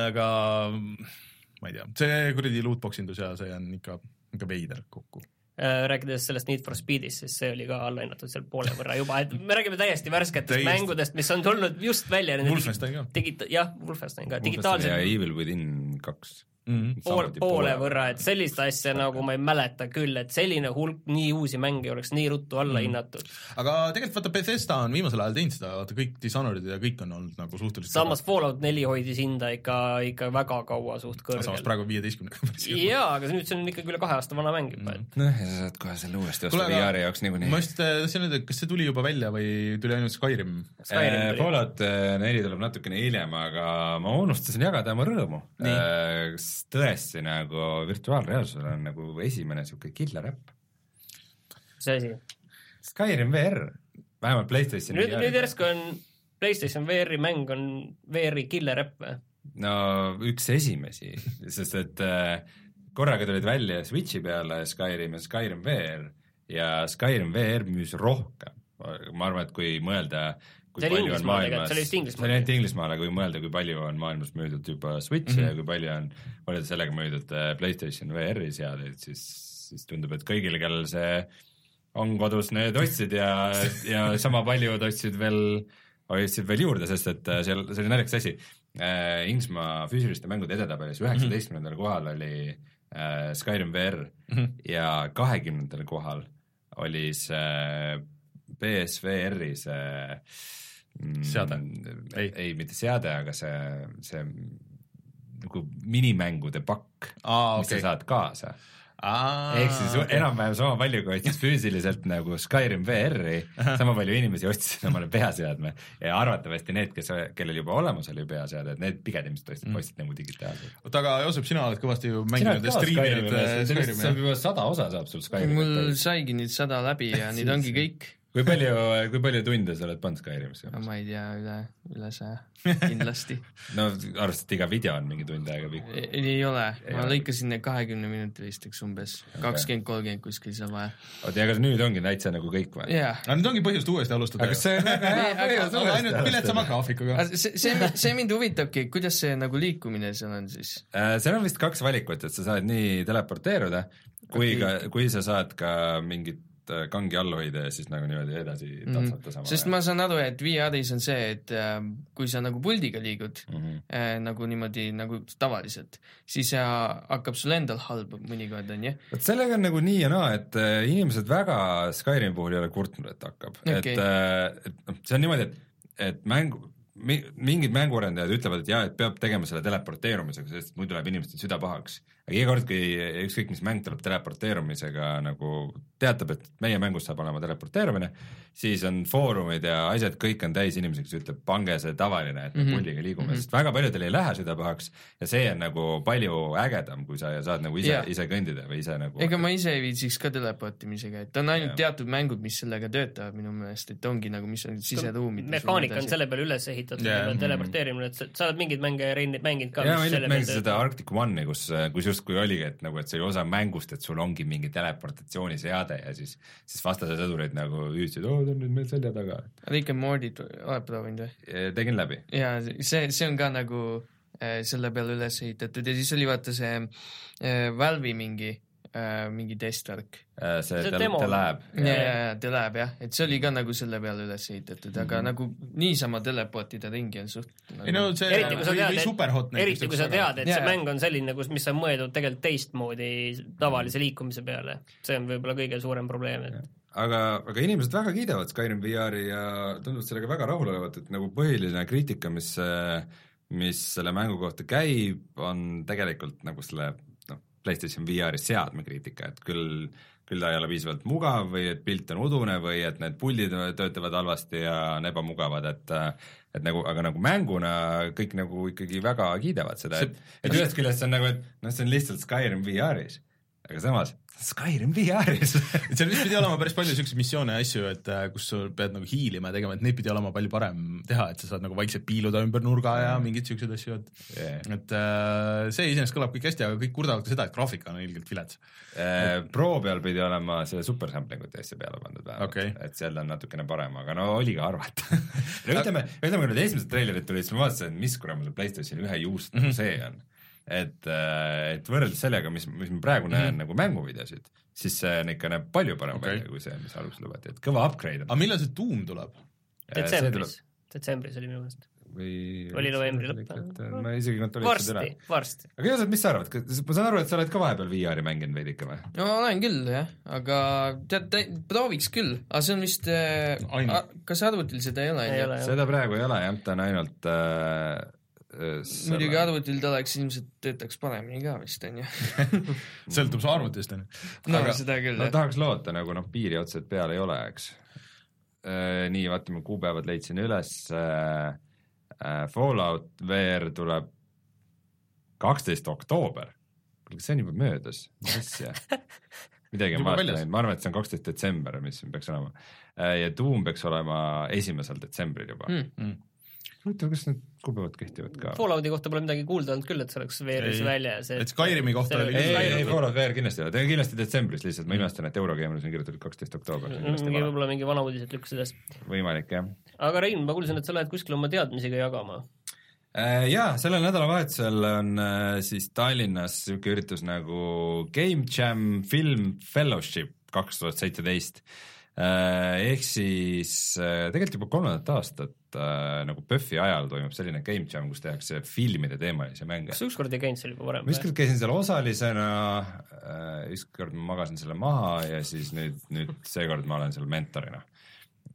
aga ma ei tea, see kuradi lootbox indus ja see on ikka, ikka veider kokku rääkides sellest Need for Speedist, siis see oli ka allahinnatud seal poole võrra juba, et me räägime täiesti värsketest täiesti. mängudest, mis on tulnud just välja. Wolfenstein ka. Digi-, jah, Wolfenstein ka, digitaalselt. ja Evil Within kaks mm. -hmm. pool, poole võrra, et sellist asja nagu ma ei mäleta küll, et selline hulk nii uusi mänge oleks nii ruttu alla mm -hmm. hinnatud. aga tegelikult vaata, Bethesda on viimasel ajal teinud seda, vaata kõik Dishonored'id ja kõik on olnud nagu suhteliselt samas Fallout neli hoidis hinda ikka, ikka väga kaua suht kõrgel. samas praegu viieteistkümnega jaa, aga nüüd see on ikkagi üle kahe aasta vana mäng juba, et noh, ja sa saad kohe selle uuesti osta VR-i jaoks niikuinii. ma just tahtsin öelda, kas see tuli juba välja või tuli ainult Skyrim? Skyrim tuli. Fallout äh, neli tuleb natukene hiljem, aga ma unustasin jagada oma rõõmu. kas tõesti nagu virtuaalreaalsusel on nagu esimene siuke killer äpp. mis asi? Skyrim VR, vähemalt Playstationi nüüd, nüüd järsku on Playstation VR-i mäng on VR-i killer äpp või? no üks esimesi, sest et äh, korraga tulid välja Switchi peale Skyrim ja Skyrim VR ja Skyrim VR müüs rohkem. ma arvan, et kui mõelda kui palju on maailmas, see oli vist Inglismaal. see oli ainult Inglismaal, aga kui mõelda, kui palju on maailmas müüdud juba Switch'e mm -hmm. ja kui palju on võrreldes sellega müüdud äh, Playstation VR-i seadeid, siis, siis tundub, et kõigil, kellel see on kodus, need ostsid ja, ja sama paljud ostsid veel, ostsid veel juurde, sest et äh, seal, see oli naljakas asi äh,. Inglismaa füüsiliste mängude edetabelis mhm. üheksateistkümnendal mm -hmm. kohal oli Skyrim VR mm -hmm. ja kahekümnendal kohal oli see BSVR-i see seade? ei, ei, mitte seade, aga see, see nagu minimängude pakk, mis okay. sa saad kaasa ehk siis enam-vähem sama palju, kui ostis füüsiliselt nagu Skyrim VR-i, sama palju inimesi ostsid omale peaseadme ja arvatavasti need, kes, kellel juba olemas oli peaseade, et need pigem ilmselt ostsid mm., ostsid nagu digitaalselt. oota, aga Joosep, sina oled kõvasti ju mänginud ja striiminud Skyrimi. saab juba sada osa saab sul Skyrimi. mul saigi nüüd sada läbi ja [LAUGHS] nüüd ongi kõik kui palju, kui palju tunde sa oled pannud Skyrimisse? no ma ei tea, üle, üle saja [LAUGHS] kindlasti no arvestades, et iga video on mingi tund aega pikk. ei, ei ole, ma lõikasin need kahekümne minutilisteks umbes, kakskümmend, kolmkümmend kuskil seal vaja. oota, ja kas nüüd ongi täitsa nagu kõik või? jaa. aga nüüd ongi põhjust uuesti alustada. aga see on väga hea põhjus uuesti ainult viletsama graafikuga. see, see, see mind huvitabki, kuidas see nagu liikumine seal on siis äh,? seal on vist kaks valikut, et sa saad nii teleporteeruda, kui okay. ka, kui sa saad ka mingit Äh, kangi all hoida ja siis nagu niimoodi edasi mhm. tatsata mm samal sest ma saan aru, et VR-is on see, et äh, kui sa nagu puldiga liigud mm -hmm. äh, nagu niimoodi nagu tavaliselt, siis äh, hakkab sul endal halb mõnikord, on ju. vot sellega on nagu nii ja naa, et äh, inimesed väga Skyrimi puhul ei ole kurtnud, et hakkab okay., et äh,, et noh, see on niimoodi, et, et mängu mingid mänguarendajad ütlevad, et jaa, et peab tegema selle teleporteerumisega, sest muidu läheb inimestel süda pahaks aga iga kord, kui ükskõik mis mäng tuleb teleporteerumisega nagu teatab, et meie mängus saab olema teleporteerumine, siis on foorumid ja asjad, kõik on täis inimesi, kes ütleb, pange see tavaline, et me mm -hmm. puldiga liigume mm, -hmm. sest väga paljudel ei lähe süda pahaks ja see on nagu palju ägedam, kui sa saad nagu ise yeah., ise kõndida või ise nagu ega ma ise ei viitsiks ka teleportimisega, et on ainult yeah. teatud mängud, mis sellega töötavad minu meelest, et ongi nagu, mis on siseruumid. mehaanika on selle peale üles ehitatud yeah., teleporteerimine, et sa, sa oled mingeid mänge mänginud ka. jaa, ma hiljuti mängisin seda Arctic One'i, kus, kus justkui oligi, et nagu, et see oli osa mängust, et sul ongi mingi teleportatsiooniseade ja siis, siis vastase sõdurid nagu hüüdsid, oo, ta on nüüd meil selja taga. Rick and Morty't oled proovinud või? tegin läbi. jaa, see, see on ka nagu äh, selle peale üles ehitatud ja siis oli vaata see äh, Valve'i mingi äh, mingi testvärk äh,. see, see The Lab. ja, ja, ja The Lab jah, et see oli ka nagu selle peale üles ehitatud mm, -hmm. aga nagu niisama teleportida ringi on suht nagu... ei no see eriti kui sa tead, et eriti kui sa tead, et ja, see mäng on selline, kus, mis on mõeldud tegelikult teistmoodi tavalise liikumise peale, see on võib-olla kõige suurem probleem, et aga, aga inimesed väga kiidavad Skyrim VR-i ja tunduvad sellega väga rahul olevat, et nagu põhiline kriitika, mis mis selle mängu kohta käib, on tegelikult nagu selle PlayStation VR-i seadme kriitika, et küll, küll ta ei ole piisavalt mugav või et pilt on udune või et need puldid töötavad halvasti ja on ebamugavad, et et nagu, aga nagu mänguna kõik nagu ikkagi väga kiidavad seda, et, et ühest küljest see on nagu, et noh, see on lihtsalt Skyrim VR-is, aga samas Skyrim VR-is seal vist pidi olema päris palju siukseid missioone ja asju, et äh, kus sa pead nagu hiilima ja tegema, et neid pidi olema palju parem teha, et sa saad nagu vaikselt piiluda ümber nurga ja mingeid siukseid asju, et yeah. et äh, see iseenesest kõlab kõik hästi, aga kõik kurdavad ka seda, et graafika on ilgelt vilets äh,. Pro peal pidi olema see super sampling ute asja peale pandud vähemalt okay., et seal on natukene parem, aga no oli ka arvata [LAUGHS] no ütleme, ütleme, kui need esimesed treilerid tulid, siis ma vaatasin, mis kurat mul PlayStationi ühe juust mm -hmm. see on et, äh, et võrreldes sellega, mis, mis ma praegu näen mm -hmm. nagu mänguvideosid, siis see on ikka näeb palju parem okay. välja kui see, mis alguses lubati, et kõva upgrade on. aga millal see Doom tuleb? detsembris, detsembris oli minu meelest või oli novembri lõpp? ma isegi kontrollisin üle. varsti, varsti. aga Joosep, mis sa arvad, ma saan aru, et sa oled ka vahepeal VR-i mänginud veidike või? no ma olen küll jah, aga tead, prooviks küll, aga see on vist äh,, kas arvutil seda ei ole? seda praegu ei ole jah, ta on ainult äh, selle... muidugi arvutil ta oleks ilmselt töötaks paremini ka vist onju [LAUGHS] sõltub su arvutist onju. no Aga, seda küll no, jah. tahaks loota nagu noh, piiri otseselt peal ei ole, eks äh,. nii, vaatame, kuupäevad leidsin üles äh,. Äh, Fallout VR tuleb kaksteist oktoober. kas see on juba möödas, mis asja [LAUGHS] midagi on valesti läinud, ma arvan, et see on kaksteist detsember, mis peaks olema. Äh, ja Doom peaks olema esimesel detsembril juba mm.. Mm huvitav, kas need kuupäevad kehtivad ka? Fallouti kohta pole midagi kuulda olnud küll, et see oleks VR-is väljas. et Skyrimi kohta oli ei, ei, ei Fallout VR kindlasti ei ole, kindlasti detsembris lihtsalt, ma imestan, et Eurogeimeris on kirjutatud kaksteist oktoober. võib-olla mingi vana uudis, et lükkas edasi. võimalik, jah. aga Rein, ma kuulsin, et sa lähed kuskile oma teadmisi ka jagama äh, jaa, sellel nädalavahetusel on äh, siis Tallinnas niisugune üritus nagu Game Jam Film Fellowship kaks tuhat seitseteist Äh, ehk siis tegelikult juba kolmandat aastat äh, nagu PÖFFi ajal toimub selline game jam, kus tehakse filmide teemalisi mänge. kas sa ükskord ei käinud seal juba varem? ma ükskord käisin seal osalisena, ükskord ma magasin selle maha ja siis nüüd, nüüd seekord ma olen seal mentorina.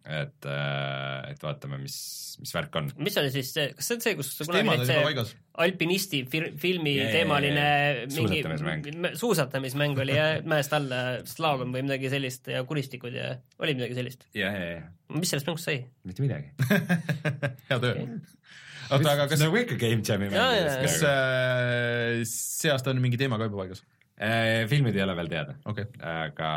Et, äh, et vaatame, mis, mis värk on. mis oli siis see, kas see on see, kus on juba paigas? alpinisti fir filmi yeah, teemaline yeah, mingi suusatamismäng, suusatamismäng oli jah, mäest alla slaalom või midagi sellist ja kuristikud ja oli midagi sellist? ja, ja, ja. mis sellest mängust sai? mitte midagi [LAUGHS] hea töö okay. oota, aga kas nagu ikka Game Jam'i mängidest. kas äh, see aasta on mingi teema ka juba paigas? Äh, filmid ei ole veel teada okay., aga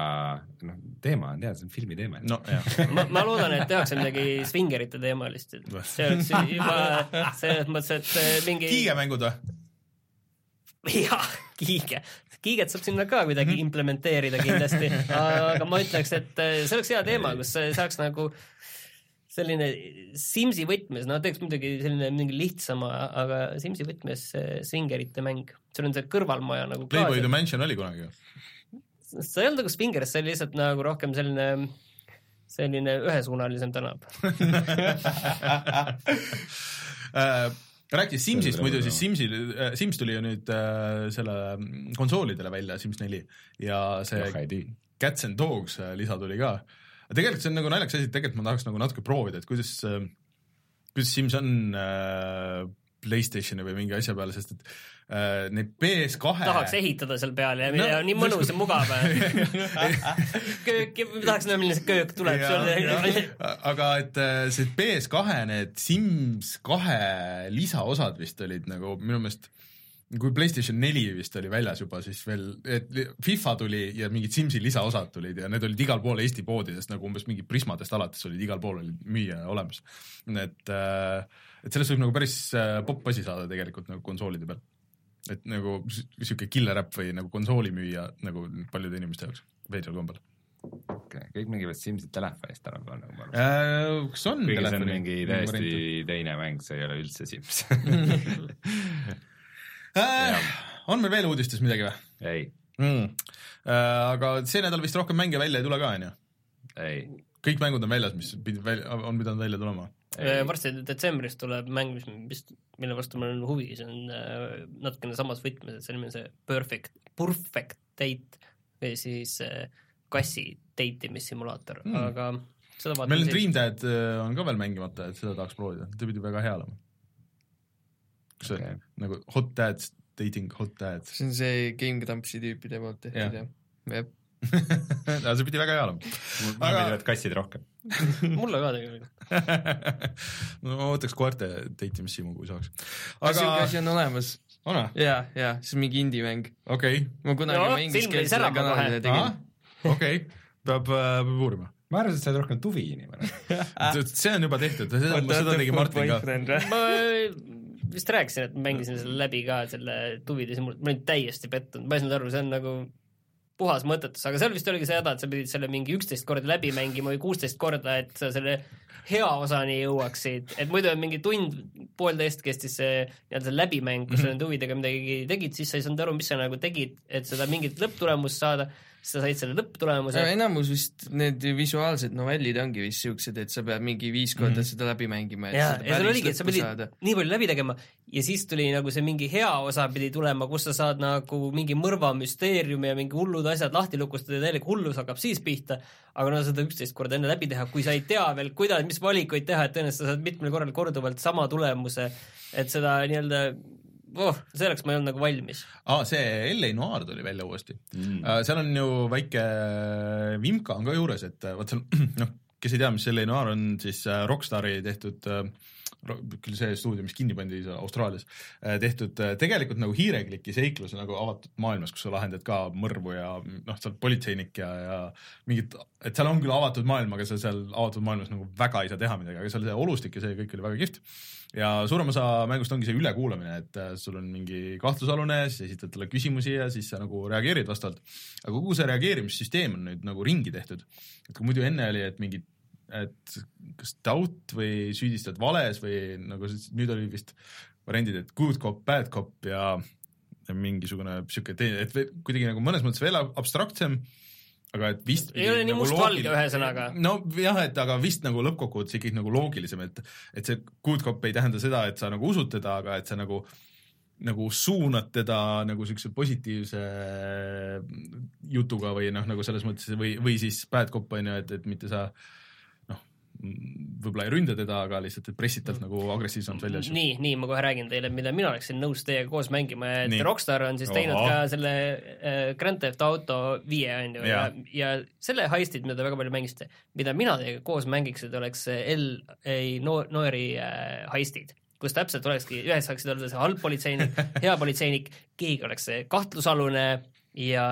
noh, teema on teada, see on filmi teema. no jah ma, ma loodan, et tehakse midagi svingerite teemalist, et see oleks juba selles mõttes, et äh, mingi kiigemängud või? jah, kiige, kiiget saab sinna ka kuidagi mhm. implementeerida kindlasti, aga ma ütleks, et äh, see oleks hea teema, kus saaks nagu äh, selline Simsi võtmes, no teeks muidugi selline mingi lihtsama, aga Simsi võtmes svingerite mäng. seal on see kõrvalmaja nagu Playboy The Mansion oli kunagi ju. see ei olnud nagu svinger, see oli lihtsalt nagu rohkem selline selline ühesuunalisem tänav. [LAUGHS] Äh, rääkides Simsist muidu, siis Simsil, äh, Sims tuli ju nüüd äh, selle konsoolidele välja, Sims neli. Ja see Cats and Dogs äh, lisa tuli ka. äh, aga tegelikult see on nagu naljakas asi, et tegelikult ma tahaks nagu natuke proovida, et kuidas, äh, kuidas Sims on äh, Playstationi või mingi asja peale, sest et äh, need PS2 tahaks ehitada seal peal ja no, nii mõnus ja mugav. [LAUGHS] Köök, tahaks näha, milline see köök tuleb. aga et äh, see PS2 need Sims kahe lisaosad vist olid nagu minu meelest kui PlayStation neli vist oli väljas juba, siis veel, et FIFA tuli ja mingid Simsi lisaosad tulid ja need olid igal pool Eesti poodidest nagu umbes mingi Prismadest alates olid igal pool olid müüa olemas. et, äh, et sellest võib nagu päris äh, popp asi saada tegelikult nagu konsoolide peal. et nagu sihuke killer äpp või nagu konsoolimüüja nagu paljude inimeste jaoks veidral kombel okei okay., kõik mängivad Simsit telefonist tänapäeval nagu ma arvan äh,. kas on? kuigi see on mingi täiesti teine mäng, see ei ole üldse Sims [LAUGHS] [LAUGHS] [LAUGHS] äh,. on meil veel uudistes midagi või? ei mm.. Äh, aga see nädal vist rohkem mänge välja ei tule ka, on ju? ei. kõik mängud on väljas, mis pidi välja, on pidanud välja tulema? Äh, varsti detsembris tuleb mäng, mis vist, mille vastu mul on huvi, see on äh, natukene samas võtmes, et see nimi on see Perfect, Perfect Date või siis kassi date imissimulaator mm., aga seda vaatame meil on Dream Dad on ka veel mängimata, et seda tahaks proovida, see pidi väga hea olema kas okay. see nagu hot dads, dating hot dads? see on see Game Grumpsi tüüpide poolt tehtud jah, jah aga [LAUGHS] see pidi väga hea olema. mulle aga... meeldivad kassid rohkem [LAUGHS] mulle ka tegelikult [LAUGHS] no ootaks koerte date imissimo, kui saaks. aga siuke asi on olemas. on või? ja, ja see on mingi indie-mäng. okei okay.. ma kunagi no, ingliskeelsele kanalile tegin. okei, peab, äh, peab uurima ma arvasin, et sa oled rohkem tuvi inimene see on juba tehtud, seda, seda tegi Martin ka. ma vist rääkisin, et mängisin selle läbi ka, selle tuvide simul-, ma olin täiesti pettunud, ma ei saanud aru, see on nagu puhas mõttetus, aga seal vist oligi see häda, et sa pidid selle mingi üksteist korda läbi mängima või kuusteist korda, et sa selle hea osani jõuaksid, et muidu on mingi tund, poolteist kestis see nii-öelda läbimäng, kus sa -hmm. nende huvidega midagi tegid, siis sa ei saanud aru, mis sa nagu tegid, et seda mingit lõpptulemust saada sa said selle lõpptulemuse. enamus vist need visuaalsed novellid ongi vist siuksed, et sa pead mingi viis korda mm -hmm. seda läbi mängima, et ja, seda päris lõppu et sa pidid saada. nii palju läbi tegema ja siis tuli nagu see mingi hea osa pidi tulema, kus sa saad nagu mingi mõrvamüsteeriumi ja mingi hullud asjad lahti lukustada ja täielik hullus hakkab siis pihta, aga no seda üksteist korda enne läbi teha, kui sa ei tea veel, kuidas, mis valikuid teha, et tõenäoliselt sa saad mitmel korral korduvalt sama tulemuse, et seda nii-öelda oh, selleks ma ei olnud nagu valmis. aa, see LA Noir tuli välja uuesti. Mm.. Uh, seal on ju väike vimka on ka juures, et uh, vot seal [CLEARS THROAT] noh, kes ei tea, mis LA Noir on, siis uh, Rockstari tehtud uh, küll see stuudio, mis kinni pandi Austraalias, tehtud tegelikult nagu hiirekliki seiklus nagu avatud maailmas, kus sa lahendad ka mõrvu ja noh, sa oled politseinik ja, ja mingit, et seal on küll avatud maailm, aga sa seal avatud maailmas nagu väga ei saa teha midagi, aga seal see olustik ja see kõik oli väga kihvt ja suurem osa mängust ongi see ülekuulamine, et äh, sul on mingi kahtlusalune, siis esitad talle küsimusi ja siis sa nagu reageerid vastavalt. aga kogu see reageerimissüsteem on nüüd nagu ringi tehtud. et kui muidu enne oli, et mingi, et kas doubt või süüdistad vales või nagu nüüd oli vist variandid, et good cop, bad cop ja, mingisugune sihuke, et kuidagi nagu mõnes mõttes veel abstraktsem aga et vist ei ole nii nagu mustvalge ühesõnaga. nojah, et aga vist nagu lõppkokkuvõttes ikkagi nagu loogilisem, et et see good cop ei tähenda seda, et sa nagu usud teda, aga et sa nagu nagu suunad teda nagu siukse positiivse jutuga või noh, nagu selles mõttes või, või siis bad cop on ju, et, et mitte sa noh, võib-olla ei ründa teda, aga lihtsalt, et pressid talt nagu agressiivsemalt välja asju. nii, nii, ma kohe räägin teile, mida mina oleksin nõus teiega koos mängima, et nii. Rockstar on siis teinud Oho. ka selle äh, Grand Theft Auto viie on ju ja, ja, selle heistid, mida te väga palju mängisite, mida mina teiega koos mängiksin, oleks L.A. Noiri äh, heistid kus täpselt olekski, ühes saaksid olla see halb politseinik, [LAUGHS] hea politseinik, keegi oleks see kahtlusalune ja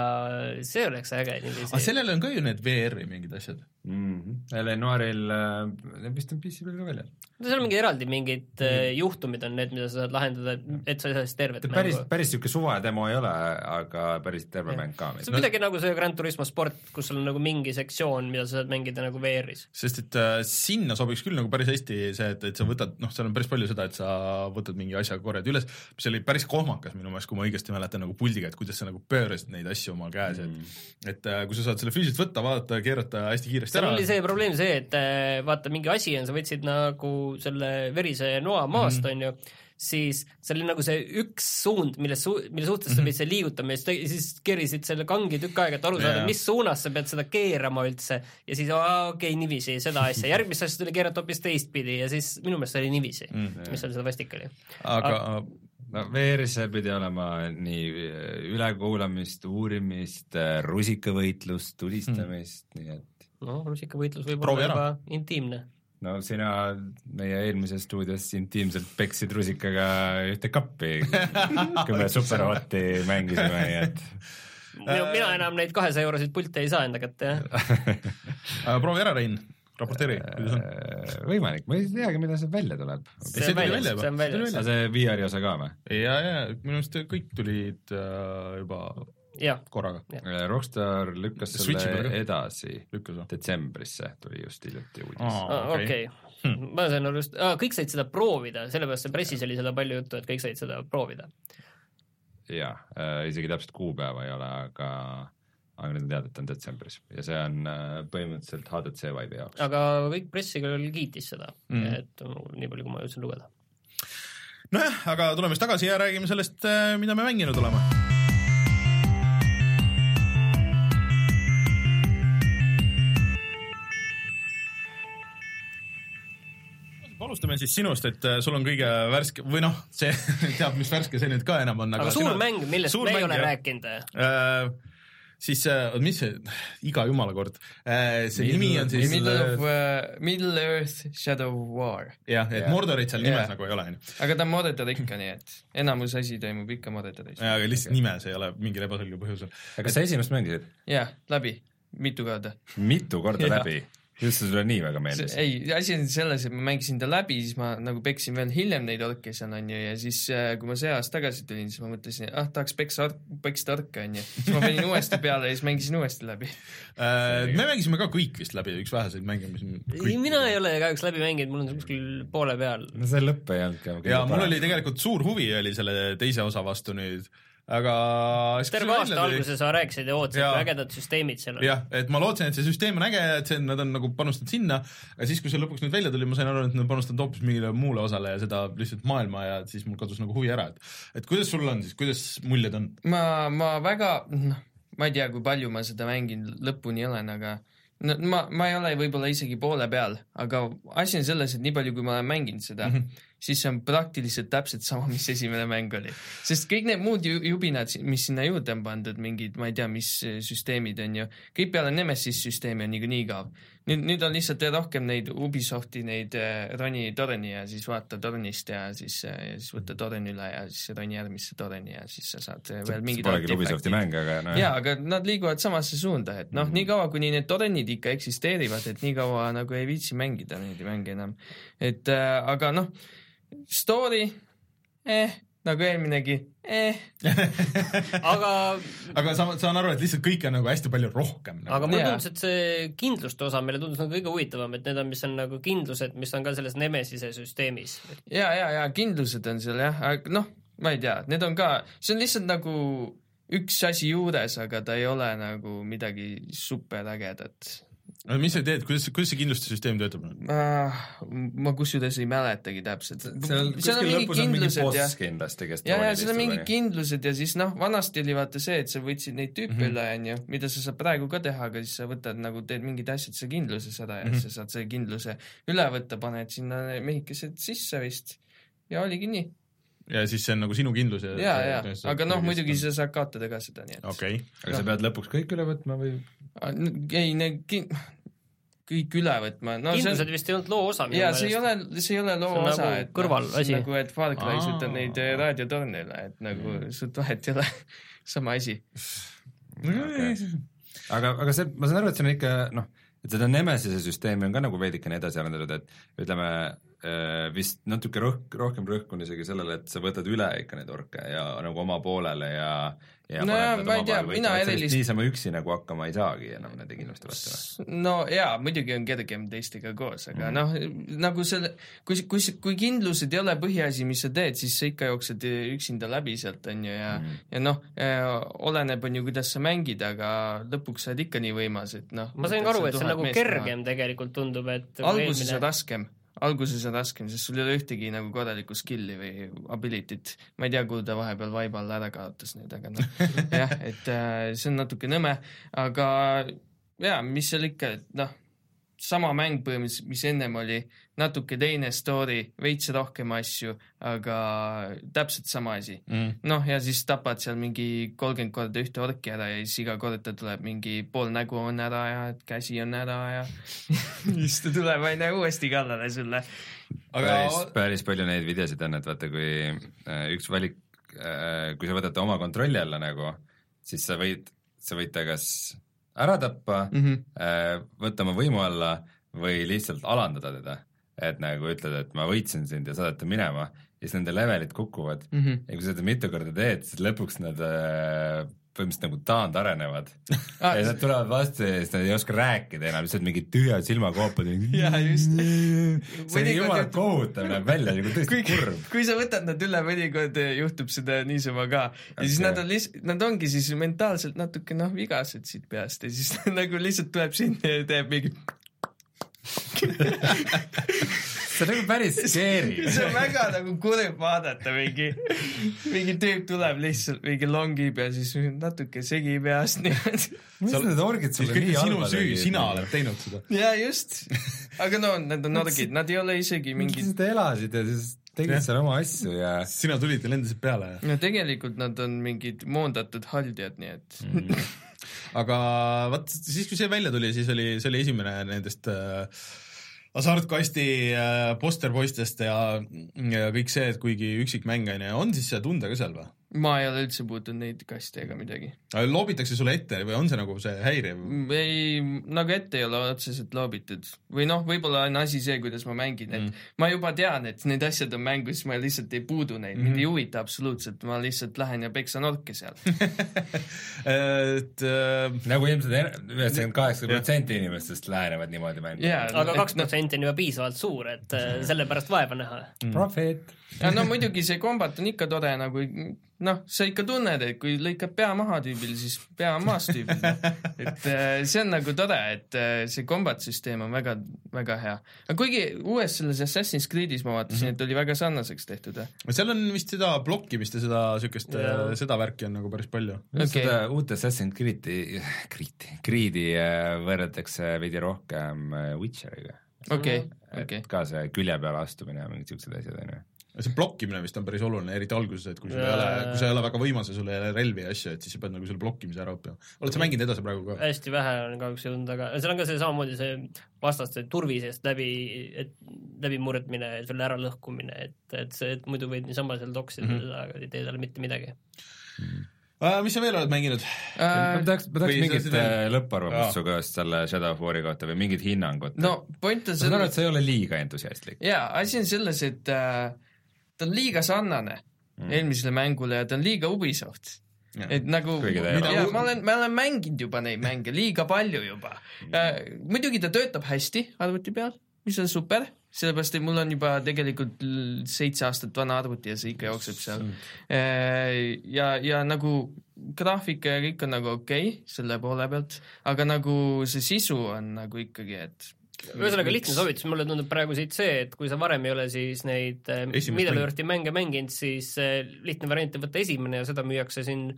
see oleks äge. aga sellel on ka ju need VR-i mingid asjad mm. -hmm. Eleanoril äh, vist on PC peal ka väljas. no seal on mingi eraldi mingid mm -hmm. juhtumid on need, mida sa saad lahendada, et sa ei saa siis tervet mängu. päris, päris niisugune suva demo ei ole, aga päris terve ja. mäng ka. see on no, midagi nagu see Grand Turismo sport, kus sul on nagu mingi sektsioon, mida sa saad mängida nagu VR-is. sest et äh, sinna sobiks küll nagu päris hästi see, et, et sa võtad, noh, seal on päris palju seda, et sa võtad mingi asja, korjad üles, mis oli päris kohmakas minu meelest, kui ma õigesti mäletan, nagu puldiga, et kuidas sa nagu pöörasid neid asju oma käes mm., et et äh, kui sa saad selle füüsiliselt võtta, vaadata, keerata hästi kiiresti. Seal oli see probleem see, et äh, vaata, mingi asi on, sa võtsid nagu selle verise noa maast mm, -hmm. on ju, siis see oli nagu see üks suund, mille su-, mille suhtes sa mhm. pidid seda liigutama ja siis, keerisid selle kangi tükk aega, et aru saada, mis suunas sa pead seda keerama üldse ja siis okei okay,, niiviisi, seda asja, järgmist asja tuli keerata hoopis teistpidi ja siis minu meelest see oli niiviisi mm, -hmm. mis seal seda vastik oli. aga, aga no VR-is pidi olema nii ülekuulamist, uurimist, rusikavõitlust, tulistamist hmm., nii et no rusikavõitlus võib Proovi olla juba intiimne. no sina meie eelmises stuudios intiimselt peksid rusikaga ühte kappi, [LAUGHS] kui me Superhoti mängisime, nii et mina, mina enam neid kahesaja euroseid pilte ei saa enda kätte, jah proovi ära, Rein raporteeri, kuidas on? Äh, võimalik, ma ei teagi, millal see välja tuleb. see on väljas, see on väljas. see VR-i osa ka või? ja, ja minu arust kõik tulid äh, juba. Korraga. Äh, Rockstar lükkas selle edasi detsembrisse, tuli just hiljuti uudis. okei, hmm. ma sain aru just, kõik said seda proovida, sellepärast see pressis oli seda palju juttu, et kõik said seda proovida. jah äh,, isegi täpset kuupäeva ei ole, aga aga nüüd on teada, et on detsembris ja see on äh, põhimõtteliselt HTC Vive'i jaoks. aga kõik pressi küll kiitis seda mm., et nii palju, kui ma jõudsin lugeda. nojah, aga tuleme siis tagasi ja räägime sellest, mida me mänginud oleme alustame siis sinust, et äh, sul on kõige värske või noh, see [LAUGHS] teab, mis värske see nüüd ka enam on. aga suur sina, mäng, millest me ei ole rääkinud äh,? siis äh, mis see, [LAUGHS] iga jumala kord äh,, see Middle, nimi on siis Middle of uh, Middle Earth Shadow War. jah, et yeah. Mordorit seal nimes yeah. nagu ei ole, onju. aga ta on Mordor ikka, nii et enamus asi toimub ikka Mordoris. jaa, aga lihtsalt nimes ei ole mingil ebaselgel põhjusel. aga kas sa esimest mängisid? jah, läbi, mitu korda. mitu korda [LAUGHS] läbi? Just see sulle nii väga meeldis? ei, asi on selles, et ma mängisin ta läbi, siis ma nagu peksin veel hiljem neid orke seal onju ja siis äh, kui ma see aasta tagasi tulin, siis ma mõtlesin, ah tahaks peksa, peksta orke onju. siis ma panin uuesti peale ja siis mängisin uuesti läbi äh,. me mängisime ka kõik vist läbi, üks väheseid mänge, mis ei, mina ei ole kahjuks läbi mänginud, mul on kuskil poole peal. no see lõpp ei olnud ka. ja mul oli tegelikult suur huvi oli selle teise osa vastu nüüd aga terve aasta alguses sa rääkisid ja ootasid, kui ägedad süsteemid seal on. jah, et ma lootsin, et see süsteem on äge, et see, nad on nagu panustanud sinna, aga siis, kui see lõpuks nüüd välja tuli, ma sain aru, et nad on panustanud hoopis mingile muule osale ja seda lihtsalt maailma ja siis mul kadus nagu huvi ära, et et kuidas sul on siis, kuidas muljed on? ma, ma väga, noh, ma ei tea, kui palju ma seda mängin, lõpuni olen, aga no ma, ma ei ole võib-olla isegi poole peal, aga asi on selles, et nii palju, kui ma olen mänginud seda mm, -hmm siis see on praktiliselt täpselt sama, mis esimene mäng oli. sest kõik need muud jubinad, mis sinna juurde on pandud, mingid, ma ei tea, mis süsteemid on ju, kõik peale Nemesis süsteemi on niikuinii igav. nüüd, nüüd on lihtsalt rohkem neid Ubisofti neid äh, roni torni ja siis vaata tornist ja siis ja siis võta torn üle ja siis roni järgmisse torni ja siis sa saad äh, veel mingid Polegi Ubisofti mäng, aga no jaa, aga nad liiguvad samasse suunda, et noh mm -hmm., niikaua kuni need tornid ikka eksisteerivad, et niikaua nagu ei viitsi mängida neid mänge enam. et äh, aga noh, story, eh, nagu eelminegi, eh. [LAUGHS] Aga aga sa, saan aru, et lihtsalt kõike on nagu hästi palju rohkem nagu.. aga mulle tundus, et see kindluste osa meile tundus nagu kõige huvitavam, et need on, mis on nagu kindlused, mis on ka selles Nemesise süsteemis. ja, ja, ja kindlused on seal jah, aga noh, ma ei tea, need on ka, see on lihtsalt nagu üks asi juures, aga ta ei ole nagu midagi superägedat aga mis sa teed, kuidas, kuidas see kindlustussüsteem töötab uh,? ma kusjuures ei mäletagi täpselt. seal kuskil lõpus on mingi boss kindlasti, kes ja, ja seal on mingid kindlused ja siis noh, vanasti oli vaata see, et sa võtsid neid tüüpe mm -hmm. üle, onju, mida sa saad praegu ka teha, aga siis sa võtad nagu, teed mingid asjad sa kindluses ära ja mm -hmm. sa saad selle kindluse üle võtta, paned sinna mehikesed sisse vist ja oligi nii ja siis see on nagu sinu kindlus ja ja, ja, aga noh, muidugi sa saad kaotada ka seda, nii et okay. aga no. sa pead lõpuks kõik üle võtma või? ei, need kin-, kõik üle võtma no,. kindlused on... vist ei olnud loo osa. jaa, see ei ole, see ei ole loo see osa, nagu et kõrvalasi. nagu, et Far Cry sõidab neid äh, raadiotorne üle, et nagu mm. suurt vahet ei ole [LAUGHS] sama asi okay.. aga, aga see, ma saan aru, et see on ikka noh, et seda Nemesise süsteemi on ka nagu veidikene edasi arendatud, et ütleme vist natuke rõhk, rohkem rõhk on isegi sellele, et sa võtad üle ikka neid orke ja nagu oma poolele ja no jaa, ma ei tea, mina erilist niisama üksi nagu hakkama ei saagi enam nende kindluste vastu. no jaa, muidugi on kergem teistega koos, aga mm. noh, nagu selle, kui, kui, kui kindlused ei ole põhiasi, mis sa teed, siis sa ikka jooksed üksinda läbi sealt, on ju, ja mm. ja noh eh,, oleneb, on ju, kuidas sa mängid, aga lõpuks sa oled ikka nii võimas, et noh ma sain aru, et see on nagu kergem maha. tegelikult tundub, et alguses eelmine... on raskem alguses on raskem, sest sul ei ole ühtegi nagu korralikku skill'i või ability't. ma ei tea, kuhu ta vahepeal vaiba all ära kaotas nüüd, aga noh, [LAUGHS] jah, et äh, see on natuke nõme, aga jaa, mis seal ikka, et noh, sama mäng põhimõtteliselt, mis ennem oli, natuke teine story, veits rohkem asju, aga täpselt sama asi. Mm.. noh, ja siis tapad seal mingi kolmkümmend korda ühte orki ära ja siis iga kord ta tuleb mingi pool nägu on ära ja käsi on ära ja [LAUGHS] [LAUGHS] siis ta tuleb aina uuesti kallale sulle. aga päris, päris palju neid videosid on, et vaata, kui äh, üks valik äh,, kui sa võtad ta oma kontrolli alla nagu, siis sa võid, sa võid ta kas ära tappa mm, -hmm. võtta oma võimu alla või lihtsalt alandada teda et nagu ütled, et ma võitsin sind ja saadate minema ja siis nende levelid kukuvad mm -hmm. ja kui sa seda mitu korda teed, siis lõpuks nad äh, põhimõtteliselt nagu taandarenevad ah, [LAUGHS] ja nad tulevad vastu ja siis nad ei oska rääkida enam, lihtsalt mingid tühjad silmakoopad. jaa, just. [LAUGHS] see on jumala kohutav, näeb välja nagu tõesti kurb. kui sa võtad nad üle, mõnikord juhtub seda niisama ka ja okay. siis nad on lihtsalt, nad ongi siis mentaalselt natuke noh, vigased siit peast ja siis [LAUGHS] nagu lihtsalt tuleb sinna ja teeb mingi see on nagu päris [LAUGHS] scary. see on väga nagu kurb vaadata, mingi, mingi tüüp tuleb lihtsalt, mingi longib ja siis natuke segib peast niimoodi. mis need orgid sulle nii halba tegid? sina oled teinud seda. jaa, just. aga no need on orgid, nad ei ole isegi mingid. miks nad elasid ja siis tegid seal oma asju ja sina tulid ja lendasid peale ja? no tegelikult nad on mingid moondatud haldjad, nii et mm aga vot siis, kui see välja tuli, siis oli, see oli esimene nendest äh, hasartkasti äh, posterpoistest ja, ja kõik see, et kuigi üksikmäng on ju, on siis see tunde ka seal või? Ma ei ole üldse puutunud neid kaste ega midagi. loobitakse sulle ette või on see nagu see häiriv? ei, nagu ette ei ole otseselt loobitud. või noh, võib-olla on asi see, kuidas ma mängin, et mm. ma juba tean, et need asjad on mängus, ma lihtsalt ei puudu neid mm, -hmm. mind ei mhm. huvita absoluutselt, ma lihtsalt lähen ja peksan orke seal [LAUGHS] et äh... nagu ilmselt üheksakümmend kaheksa protsenti inimestest lähenevad niimoodi mängima yeah,. aga kaks protsenti on juba piisavalt suur, et äh, sellepärast vaeva näha mm.. Profit ja no muidugi see kombat on ikka tore nagu noh, sa ikka tunned, et kui lõikad pea maha tüübil, siis pea on maas tüübil. et äh, see on nagu tore, et äh, see combat süsteem on väga, väga hea. aga kuigi uues selles Assassin's Creed'is ma vaatasin mm, -hmm. et oli väga sarnaseks tehtud. seal on vist seda blokkimist ja seda siukest, äh, seda värki on nagu päris palju okay.. seda uut Assassin's Creed'i, Creed'i, Creed'i võrreldakse veidi rohkem Witcheriga. okei okay,, okei okay.. ka see külje peale astumine ja mingid siuksed asjad, onju see blokkimine vist on päris oluline, eriti alguses, et kui sul ei ole, kui sa ei ole väga võimas ja sul ei ole relvi ja asju, et siis sa pead nagu selle blokkimise ära õppima. oled sa mänginud edasi praegu ka? hästi vähe on kahjuks jõudnud, aga seal on ka see samamoodi see vastaste turvi seest läbi, et läbimurdmine, selle äralõhkumine, et, et see, et muidu võid niisama seal toksida mm, -hmm. aga ei tee talle mitte midagi mm. Uh, mis sa veel oled mänginud uh,? ma tahaks, ma tahaks mingit uh, lõpparvamust su käest selle Shadow of War'i kohta või mingit hinnangut. no point on selles ma saan aru, et sa ei ole liiga entusiastlik. jaa, asi on selles, et äh, ta on liiga sarnane mm. eelmisele mängule ja ta on liiga Ubisoft. et nagu, ja ma olen, ma olen mänginud juba neid mänge liiga palju juba mm.. muidugi ta töötab hästi arvuti peal, mis on super, sellepärast et mul on juba tegelikult seitse aastat vana arvuti ja see ikka jookseb seal. Äh, ja, ja nagu graafika ja kõik on nagu okei okay, selle poole pealt, aga nagu see sisu on nagu ikkagi, et ühesõnaga lihtne soovitus, mulle tundub praegu siit see, et kui sa varem ei ole siis neid äh, Middle Earthi mänge mänginud, siis äh, lihtne variant on võtta esimene ja seda müüakse siin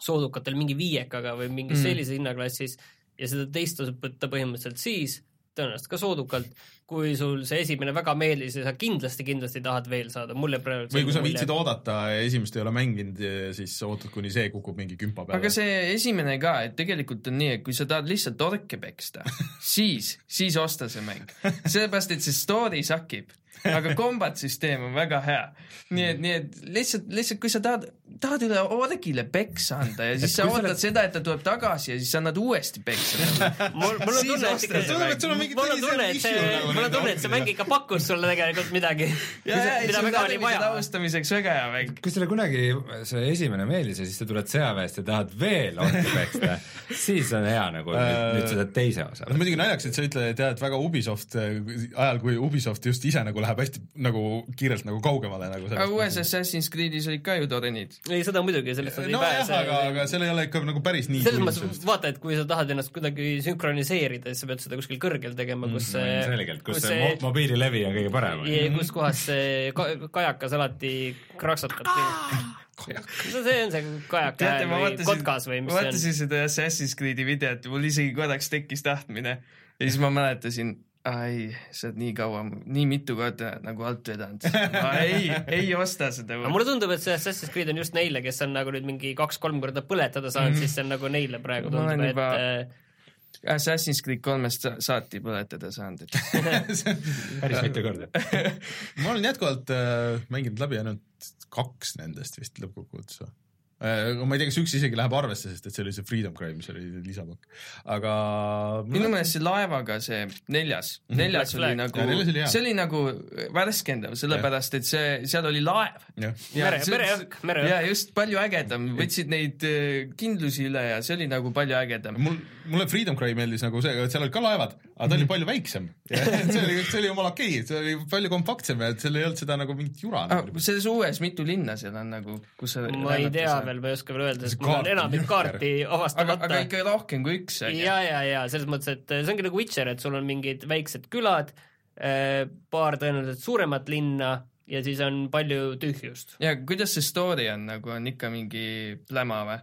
soodukatel mingi viiekaga või mingis mm. sellises hinnaklassis ja seda teist tasub võtta põhimõtteliselt siis, tõenäoliselt ka soodukalt, kui sul see esimene väga meeldis ja sa kindlasti, kindlasti tahad veel saada, mulle praegu või kui sa viitsid oodata ja esimest ei ole mänginud, siis ootad, kuni see kukub mingi kümpa peale. aga see esimene ka, et tegelikult on nii, et kui sa tahad lihtsalt orke peksta, [LAUGHS] siis, siis osta see mäng. sellepärast, et see story sakib aga combat süsteem on väga hea. nii et, nii et lihtsalt, lihtsalt kui sa tahad, tahad üle orgile peksa anda ja siis sa ootad selle... seda, et ta tuleb tagasi ja siis sa annad uuesti peksa [LAUGHS] mul, mul on tunne, et ikka, mul on tunne, et see, mul on tunne, et see mäng ikka pakkus sulle tegelikult midagi. mida väga oli vaja. alustamiseks väga hea mäng. kui sulle kunagi see esimene meeldis ja siis sa tuled sõjaväest ja tahad veel orgi peksta, [LAUGHS] siis on hea nagu nüüd sa teed teise osa. muidugi naljakas, et sa ütled, et jah, et väga Ubisoft ajal, kui Ubisoft just ise nagu läheb hästi nagu kiirelt nagu kaugemale nagu aga uues Assassin's Creed'is olid ka ju torenid. ei, seda muidugi, sellest nad ei no, pääse. aga, aga seal ei ole ikka nagu päris nii selles mõttes vaata, et kui sa tahad ennast kuidagi sünkroniseerida, siis sa pead seda kuskil kõrgel tegema, kus mm, see selgelt, kus, see, see mobiililevi on kõige parem. kus kohas see kajakas alati kraksatab no see on see kajaka Teate, või kotkas või mis see on. vaatasin seda Assassin's Creed'i videot ja mul isegi korraks tekkis tahtmine ja siis ma mäletasin ai, sa oled nii kaua, nii mitu korda nagu alt vedanud. ma ei, ei osta seda. aga mulle tundub, et see Assassin's Creed on just neile, kes on nagu nüüd mingi kaks-kolm korda põletada saanud mm, -hmm. siis see on nagu neile praegu tundub, et juba... Assassin's Creed kolmest saati põletada saanud, et [LAUGHS] päris mitu korda ma olen jätkuvalt äh, mänginud läbi ainult kaks nendest vist lõppkokkuvõttes või? Äh, ma ei tea, kas üks isegi läheb arvesse, sest et see oli see Freedom Cry, mis oli lisapakk, aga minu meelest see laevaga see neljas -hmm. neljas oli nagu, see oli nagu värskendav, sellepärast et see, seal oli laev. mere, mereõhk, mereõhk. ja just palju ägedam, võtsid neid äh, kindlusi üle ja see oli nagu palju ägedam. mul, mulle Freedom Cry meeldis nagu see, et seal olid ka laevad, aga ta oli mhm. palju väiksem [LAUGHS] see oli, see oli jumala okei okay., see oli palju kompaktsem ja et seal ei olnud seda nagu mingit jura ah,. selles uues mitu linna seal on nagu, kus sa ma ei tea veel veel, ma ei oska veel öelda, sest mul on enamik kaarti avastamata. aga ikka rohkem kui üks, on ju? ja, ja, ja selles mõttes, et see ongi nagu Witcher, et sul on mingid väiksed külad, eh, paar tõenäoliselt suuremat linna ja siis on palju tühjust. ja kuidas see story on, nagu on ikka mingi pläma või?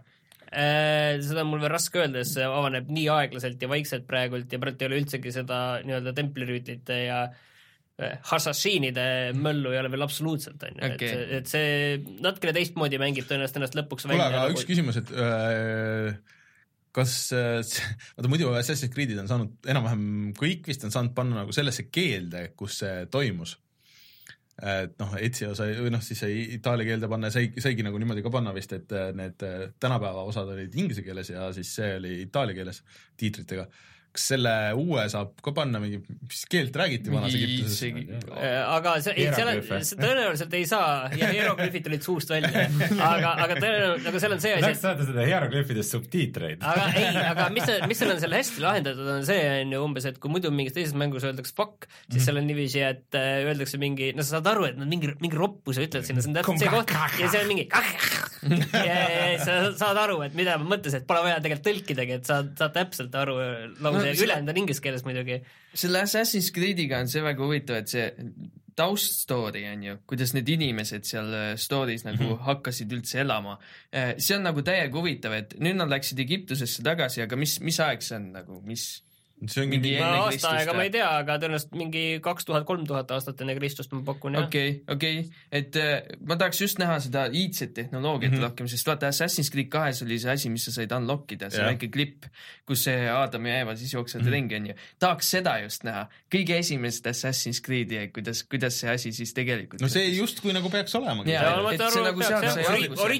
Eh, seda on mul veel raske öelda, sest see avaneb nii aeglaselt ja vaikselt praegult ja praegu ei ole üldsegi seda nii-öelda templirüütlite ja äh, Assassinide möllu ei ole veel absoluutselt, on ju, et, et see natukene teistmoodi mängib tõenäoliselt ennast lõpuks kuule, aga nagu... üks küsimus, et äh, kas äh,, vaata muidu Assassin's Creed'id on saanud enam-vähem kõik vist on saanud panna nagu sellesse keelde, kus see toimus. et noh, Ezio sai, või noh, siis sai itaalia keelde panna ja sai, saigi nagu niimoodi ka panna vist, et need tänapäeva osad olid inglise keeles ja siis see oli itaalia keeles tiitritega kas selle uue saab ka panna mingi, mis keelt räägiti vanas Egiptuses? aga see, ei, seal on, tõenäoliselt ei saa ja hieroglüüfid tulid suust välja, [LAUGHS] aga, aga tõenäoliselt, aga seal on see asi. Läks saada seda hieroglüüfidest subtiitreid. aga ei, [LAUGHS] aga mis, mis seal on seal hästi lahendatud, on see on ju umbes, et kui muidu mingis teises mängus öeldakse fuck, siis mm -hmm. seal on niiviisi, et äh, öeldakse mingi, no sa saad aru, et nad mingi, mingi roppuse ütlevad sinna, see on täpselt see koht ja see on mingi [LAUGHS] [LAUGHS] sa saad aru, et mida ma mõtlesin, et pole vaja tegelikult tõlkidagi, et saad, saad täpselt aru lause no, ülejäänud on inglise keeles muidugi. selle Assassin's Creed'iga on see väga huvitav, et see tauststory on ju, kuidas need inimesed seal äh, story's nagu mm -hmm. hakkasid üldse elama. Äh, see on nagu täiega huvitav, et nüüd nad läksid Egiptusesse tagasi, aga mis, mis aeg see on nagu, mis see ongi mingi no, aasta aega ma ei tea, aga tõenäoliselt mingi kaks tuhat, kolm tuhat aastat enne Kristust ma pakun, jah. okei okay,, okei okay., et äh, ma tahaks just näha seda iidset tehnoloogiat mm -hmm. rohkem, sest vaata Assassin's Creed kahes oli see asi, mis sa said unlock ida, see yeah. väike klipp, kus see Adam ja Eva siis jooksevad mm -hmm. ringi, onju. tahaks seda just näha, kõige esimest Assassin's Creed'i, kuidas, kuidas see asi siis tegelikult no see justkui nagu peaks et see nagu on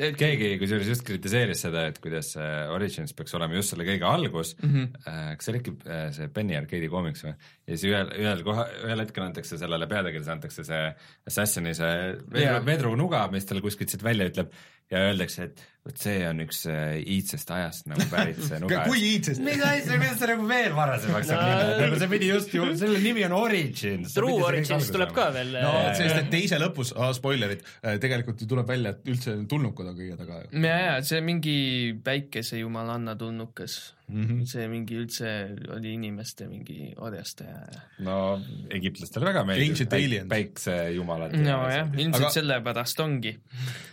et keegi kusjuures just kritiseeris seda, et kuidas Origins peaks olema just selle kõige algus mm, -hmm. kas see oli äkki äh, see Penny Arcade'i koomiks või, ja siis ühel, ühel koha, ühel hetkel antakse sellele peategelasele antakse see Assassini see vedru yeah., vedrunuga, mis talle kuskilt siit välja ütleb ja öeldakse, et vot see on üks äh, iidsest ajast nagu pärit see [LAUGHS] nuga. kui iidsest? mis asja, kuidas see nagu veel varasemaks saab no, minna, nagu see pidi just ju, selle nimi on Origins. True Origins tuleb ka veel. no sest, et teise lõpus ah,, spoilerid, tegelikult ju tuleb välja, et üldse tulnukad on kõige taga. ja, ja see mingi päikesejumalanna tulnukas mm. -hmm. see mingi üldse oli inimeste mingi orjastaja. no egiptlastele väga meeldib päik, päiksejumalad. nojah, ilmselt Aga... sellepärast ongi.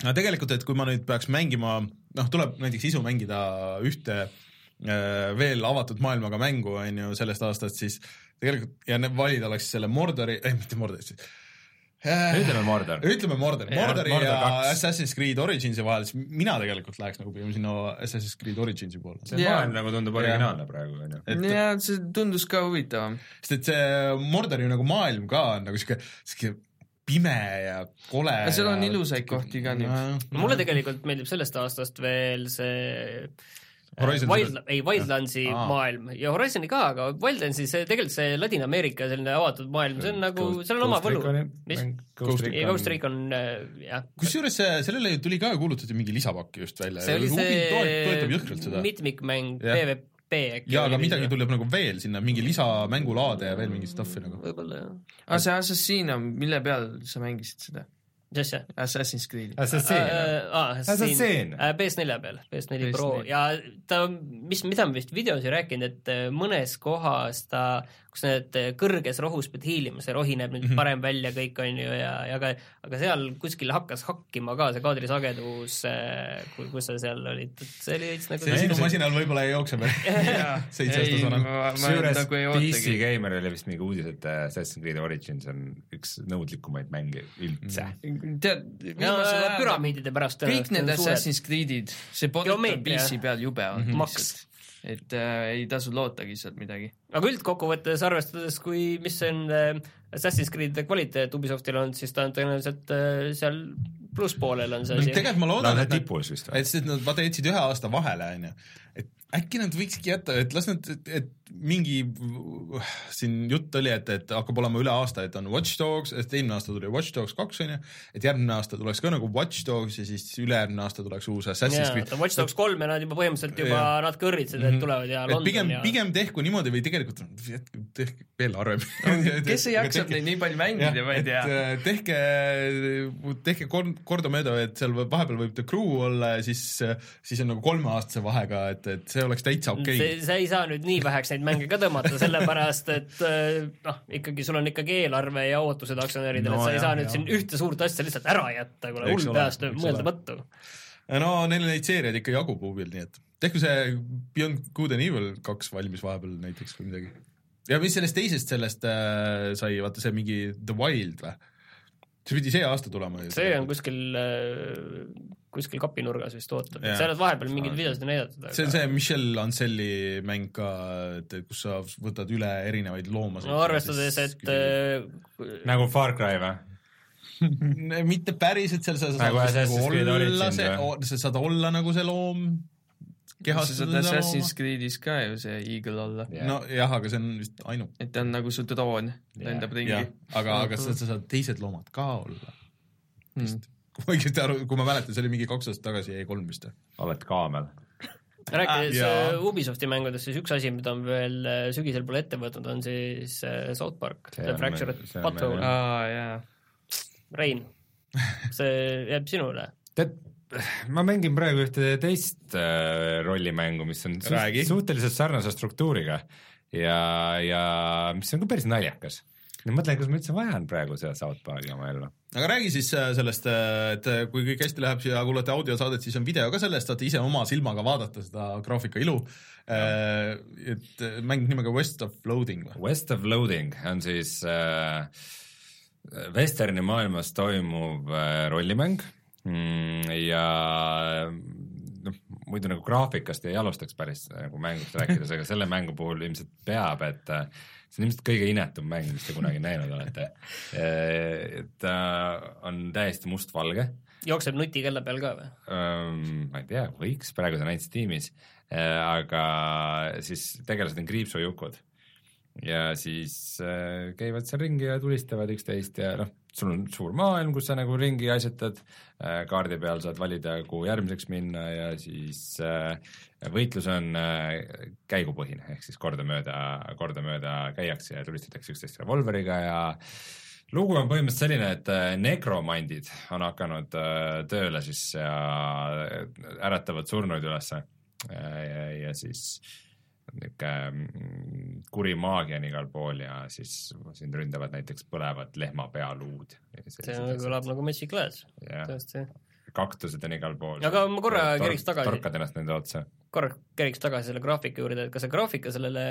no tegelikult, et kui ma nüüd peaks mängima, noh, tuleb näiteks isu mängida ühte äh, veel avatud maailmaga mängu, on ju, sellest aastast, siis tegelikult ja valida oleks selle Mordori, ei mitte Mordori, ütleme Mordor. ütleme Mordor, Mordori Mordor ja 2. Assassin's Creed Originsi vahel, siis mina tegelikult läheks nagu pigem sinna Assassin's Creed Originsi poole. see yeah. maailm nagu tundub originaalne praegu, on ju. jaa, see tundus ka huvitavam. sest et see Mordori nagu maailm ka on nagu sihuke, sihuke pime ja kole. seal on ilusaid kohti ka nüüd. mulle tegelikult meeldib sellest aastast veel see Horizon Wild, ei Wildlandsi Aa. maailm ja Horizoni ka, aga Wildlandsi see tegelikult see Ladina-Ameerika selline avatud maailm, see on nagu, seal on oma võlu. mis? Ghost Recon, äh, jah. kusjuures sellele tuli ka kuulutati mingi lisapakk just välja. see oli see mitmikmäng PVP äkki. jaa, aga midagi tuleb nagu veel sinna, mingi lisamängulaade ja veel mingi stuff'i nagu. võib-olla jah. aga see Assassina, mille peal sa mängisid seda? mis asja? Assassin's Creed. Assassin äh,. Ah, Assassin äh,. PS4 peal, PS4 PS4. Pro ja ta, mis, mida ma vist videos ei rääkinud, et äh, mõnes kohas ta kus need eh, kõrges rohus pead hiilima, see rohi näeb nüüd mm -hmm. parem välja kõik, on ju, ja, ja aga, aga seal kuskil hakkas hakkima ka see kaadrisagedus, eh, kus sa seal olid, et see oli veits nagu see sinu masinal võib-olla ei jookse veel. [LAUGHS] Kusjuures nagu PC Gamer oli vist mingi uudis, et eh, Assassin's Creed Origins on üks nõudlikumaid mänge üldse. Mm.. tead, no, püramiidide pärast kõik need Assassin's Creed'id, see on PC peal jube on mm. -hmm. maks et äh, ei tasu lootagi sealt midagi. aga üldkokkuvõttes, arvestades, kui, mis on äh, Assassin's Creed kvaliteet Ubisoftil on, siis ta on tõenäoliselt äh, seal plusspoolel on see asi. tegelikult ma loodan, et tipus vist või? et nad vaata jätsid ühe aasta vahele, onju, et äkki nad võikski jätta, et las nad, et mingi siin jutt oli, et, et hakkab olema üle aasta, et on Watch Dogs, et eelmine aasta tuli Watch Dogs kaks onju, et järgmine aasta tuleks ka nagu Watch Dogs ja siis ülejärgmine aasta tuleks uus Assassin's Creed. Watch Dogs kolm ja nad juba põhimõtteliselt juba yeah. natuke õrritsesid, et mhm. tulevad ja London pigem, ja pigem tehku niimoodi või tegelikult tehke veel harvemini [LAUGHS] kes ei jaksab neid nii palju mängida, ma ei tea. Äh, tehke, tehke kord, kordamööda, et seal vahepeal võib The Crew olla ja siis, siis on nagu kolmeaastase vahega, et, et see oleks täitsa okei okay.. sa ei saa nüüd nii väheks neid mänge ka tõmmata, sellepärast et äh, noh, ikkagi sul on ikkagi eelarve ja ootused aktsionäridele no,, et sa ei saa nüüd siin ühte suurt asja lihtsalt ära jätta, kuule hull peast mõeldamatu. no neil neid seeriaid ikka jagub huvilt, nii et tehku see Beyond Good and Evil kaks valmis vahepeal näiteks või midagi. ja mis sellest teisest sellest äh, sai, vaata see mingi The Wild või? see pidi see aasta tulema see on kuskil äh, kuskil kapinurgas vist ootab, et seal on vahepeal mingeid videosid näidatud aga.... see on see Michel Ancelli mäng ka, et kus sa võtad üle erinevaid loomasid. no arvestades, et äh, nagu Far Cry või? mitte päriselt, seal sa saad nagu olla see, sa saad olla nagu see loom, kehastada seda Assassin's Creed'is ka ju see Eagle olla yeah.. nojah, aga see on vist ainult. et ta on nagu su droon yeah., lendab ringi. aga, aga sa, sa saad teised loomad ka olla mm kui [LAUGHS] ma õigesti aru, kui ma mäletan, see oli mingi kaks aastat tagasi E3 vist. oled kaamel rääkides äh, Ubisofti mängudest, siis üks asi, mida me veel äh, sügisel pole ette võtnud, on siis äh, South Park, The Fractured Patrol. aa jaa. Rein, see jääb sinule. tead, ma mängin praegu ühte teist rollimängu, mis on Räägi. suhteliselt sarnase struktuuriga ja, ja mis on ka päris naljakas nüüd mõtlen, kas ma üldse vajan praegu seda South Park'i oma ellu. aga räägi siis äh, sellest, äh, et äh, kui kõik hästi läheb ja kuulate audiosaadet, siis on video ka sellest, saate ise oma silmaga vaadata seda graafika ilu. et mäng nimega West of Loading või? West of Loading on siis äh, Westerni maailmas toimuv äh, rollimäng mm, ja noh, muidu nagu graafikast ei alustaks päris nagu mängust rääkides, aga selle mängu puhul ilmselt peab, et see on ilmselt kõige inetum mäng, mis te kunagi näinud olete. ta on täiesti mustvalge. jookseb nutikella peal ka või? ma ei tea, võiks, praegu ta on ainult Steamis, aga siis tegelased on kriipsujukud ja siis äh, käivad seal ringi ja tulistavad üksteist ja noh, sul on suur maailm, kus sa nagu ringi asjatad äh,, kaardi peal saad valida, kuhu järgmiseks minna ja siis äh, võitlus on äh, käigupõhine, ehk siis kordamööda, kordamööda käiakse ja tulistatakse üksteist revolveriga ja lugu on põhimõtteliselt selline, et äh, nekromandid on hakanud äh, tööle siis ja äratavad surnuid ülesse ja, ja, ja siis niisugune mm, kuri maagia on igal pool ja siis sind ründavad näiteks põlevad lehmapealuud. see kõlab nagu Magic Glass, tõesti. kaktused on igal pool. aga ma korra keriks tagasi. torkad ennast nende otsa. korra keriks tagasi selle graafika juurde, et kas see graafika sellele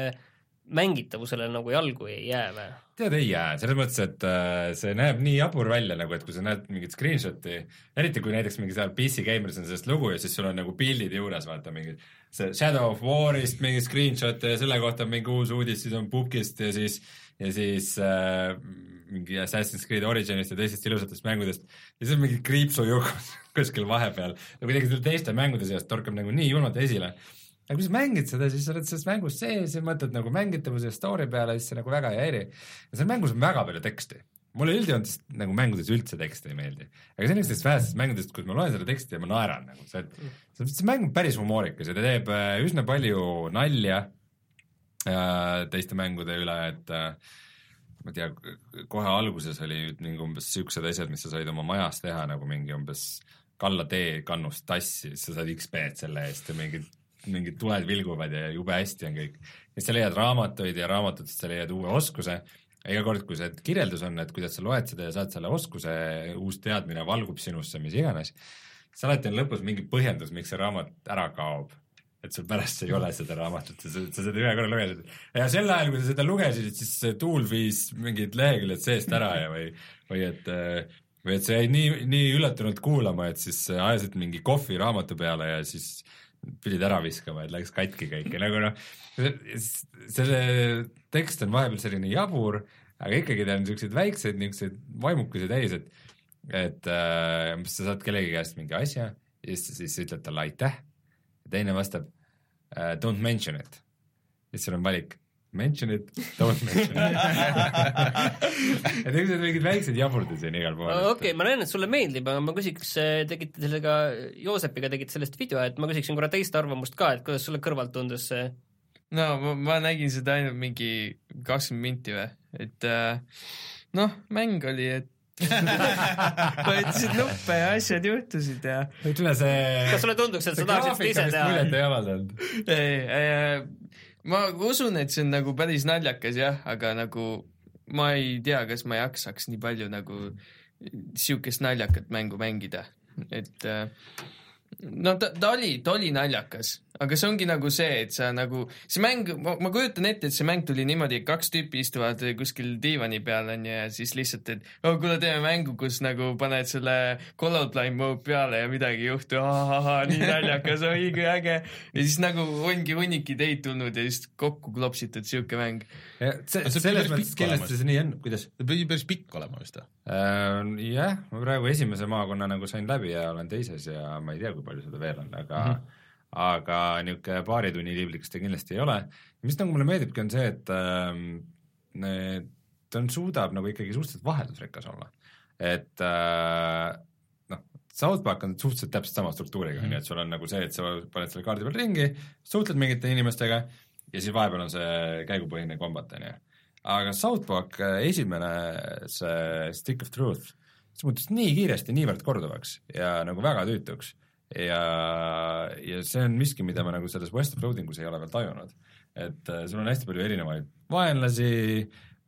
mängitavusele nagu jalgu ei jää või? tead, ei jää, selles mõttes, et äh, see näeb nii jabur välja nagu, et kui sa näed mingit screenshot'i, eriti kui näiteks mingi seal PC Gameris on sellest lugu ja siis sul on nagu pildid juures, vaata mingid see Shadow of War'ist mingi screenshot ja selle kohta on mingi uus uudis, siis on Pukist ja siis, ja siis äh, mingi Assassin's Creed Originist ja teistest ilusatest mängudest. Ja siis on mingi kriipsujukud [LAUGHS] kuskil vahepeal. Ja kuidagi selle teiste mängude seast torkab nagu nii julmalt esile aga kui sa mängid seda, siis sa oled selles mängus sees ja mõtled nagu mängitavuse ja story peale, siis see nagu väga ei häiri. ja seal mängus on väga palju teksti. mulle üldjoontes nagu mängudes üldse teksti ei meeldi. aga see on üks nendest vähestest mängudest, kus ma loen seda teksti ja ma naeran nagu, see, see mäng on päris humoorikas ja ta teeb äh, üsna palju nalja äh, teiste mängude üle, et äh, ma ei tea, kohe alguses oli mingi umbes siuksed asjad, mis sa said oma majas teha, nagu mingi umbes kalla tee kannust tassi, siis sa saad XP-d selle eest ja mingid mingid tuled vilguvad ja jube hästi on kõik. ja sa leiad raamatuid ja raamatutest sa leiad uue oskuse ja iga kord, kui see kirjeldus on, et kuidas sa loed seda ja saad selle oskuse, uus teadmine valgub sinusse, mis iganes, siis alati on lõpus mingi põhjendus, miks see raamat ära kaob. et sul pärast ei ole seda raamatut, sa, sa seda ühe korra lugesid. ja sel ajal, kui sa seda lugesid, siis tuul viis mingid leheküljed seest ära ja või, või et või et sa jäid nii, nii üllatunult kuulama, et siis ajasid mingi kohvi raamatu peale ja siis pidid ära viskama, et läks katki kõik ja nagu noh, selle tekst on vahepeal selline jabur, aga ikkagi ta on niisuguseid väikseid niisuguseid vaimukesi täis, et et äh, sa saad kellegi käest mingi asja ja siis, siis ütled talle aitäh ja teine vastab uh, don't mention it. ja siis sul on valik mention it, don't mention it [LAUGHS] et niisugused mingid väiksed jaburdusi on igal pool. okei okay,, ma näen, et sulle meeldib, aga ma küsiks, tegite sellega, Joosepiga tegite sellest video, et ma küsiksin korra teist arvamust ka, et kuidas sulle kõrvalt tundus see? no ma, ma nägin seda ainult mingi kakskümmend minti või, et äh, noh, mäng oli, et [LAUGHS] vajutasid nuppe ja asjad juhtusid ja. ütle see. kas sulle tunduks, et sa tahaksid ise teha? muljet ei avaldanud. ei, ei, ma usun, et see on nagu päris naljakas jah, aga nagu ma ei tea, kas ma jaksaks nii palju nagu siukest naljakat mängu mängida, et äh, no ta, ta oli, ta oli naljakas, aga see ongi nagu see, et sa nagu, see mäng, ma kujutan ette, et see mäng tuli niimoodi, et kaks tüüpi istuvad kuskil diivani peal onju ja siis lihtsalt, et oh kuule, teeme mängu, kus nagu paned selle colorblind mode peale ja midagi ei juhtu, ahahaa, nii naljakas, oi kui äge. ja siis nagu ongi hunnik ideid tulnud ja siis kokku klopsitud siuke mäng. selles mõttes kindlasti see nii on, kuidas? ta pidi päris pikk olema vist või? Äh, jah, ma praegu esimese maakonna nagu sain läbi ja olen teises ja ma ei tea, kui palju seda veel on, aga mm -hmm aga niisugune paari tunni libliks ta kindlasti ei ole. mis nagu mulle meeldibki, on see, et äh, ta on, suudab nagu ikkagi suhteliselt vaheldusrikas olla. et äh, noh, South Park on suhteliselt täpselt sama struktuuriga, on ju, et sul on nagu see, et sa paned selle kaardi peal ringi, suhtled mingite inimestega ja siis vahepeal on see käigupõhine kombat, on ju. aga South Park äh, esimene, see Stick of Truth, see muutus nii kiiresti niivõrd korduvaks ja nagu väga tüütuks ja, ja see on miski, mida ma nagu selles West of Loading us ei ole veel tajunud. et äh, sul on hästi palju erinevaid vaenlasi,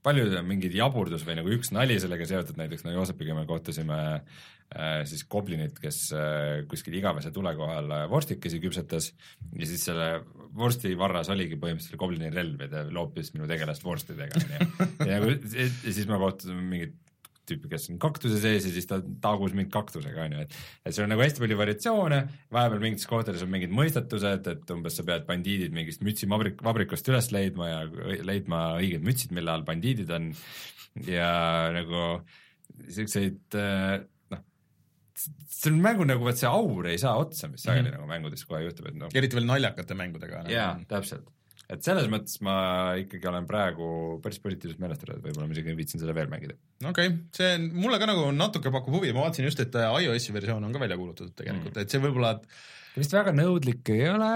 paljud on mingid jaburdus või nagu üks nali sellega seotud, näiteks no Joosepiga me kohtusime äh, siis goblinit, kes äh, kuskil igavese tule kohal äh, vorstikesi küpsetas ja siis selle vorsti varras oligi põhimõtteliselt goblini relv ja ta loopis minu tegelast vorstidega, onju. ja, ja siis ma kohtusin mingit tüüpi, kes on kaktuse sees ja siis ta taagus mingi kaktusega, on ju, et et seal on nagu hästi palju variatsioone, vahepeal mingites kohtades on mingid mõistatused, et umbes sa pead bandiidid mingist mütsivabrik-, vabrikust üles leidma ja leidma õiged mütsid, mille all bandiidid on ja nagu siukseid noh, see on mängu nagu, vaat see aur ei saa otsa, mis sageli mm -hmm. nagu mängudes kohe juhtub, et noh. eriti veel naljakate mängudega. jaa, täpselt et selles mõttes ma ikkagi olen praegu päris positiivselt meelestatud, et võib-olla ma isegi viitsin selle veel mängida. okei okay., see on, mulle ka nagu natuke pakub huvi, ma vaatasin just, et iOS-i versioon on ka välja kuulutatud tegelikult mm., et see võib-olla vist väga nõudlik ei ole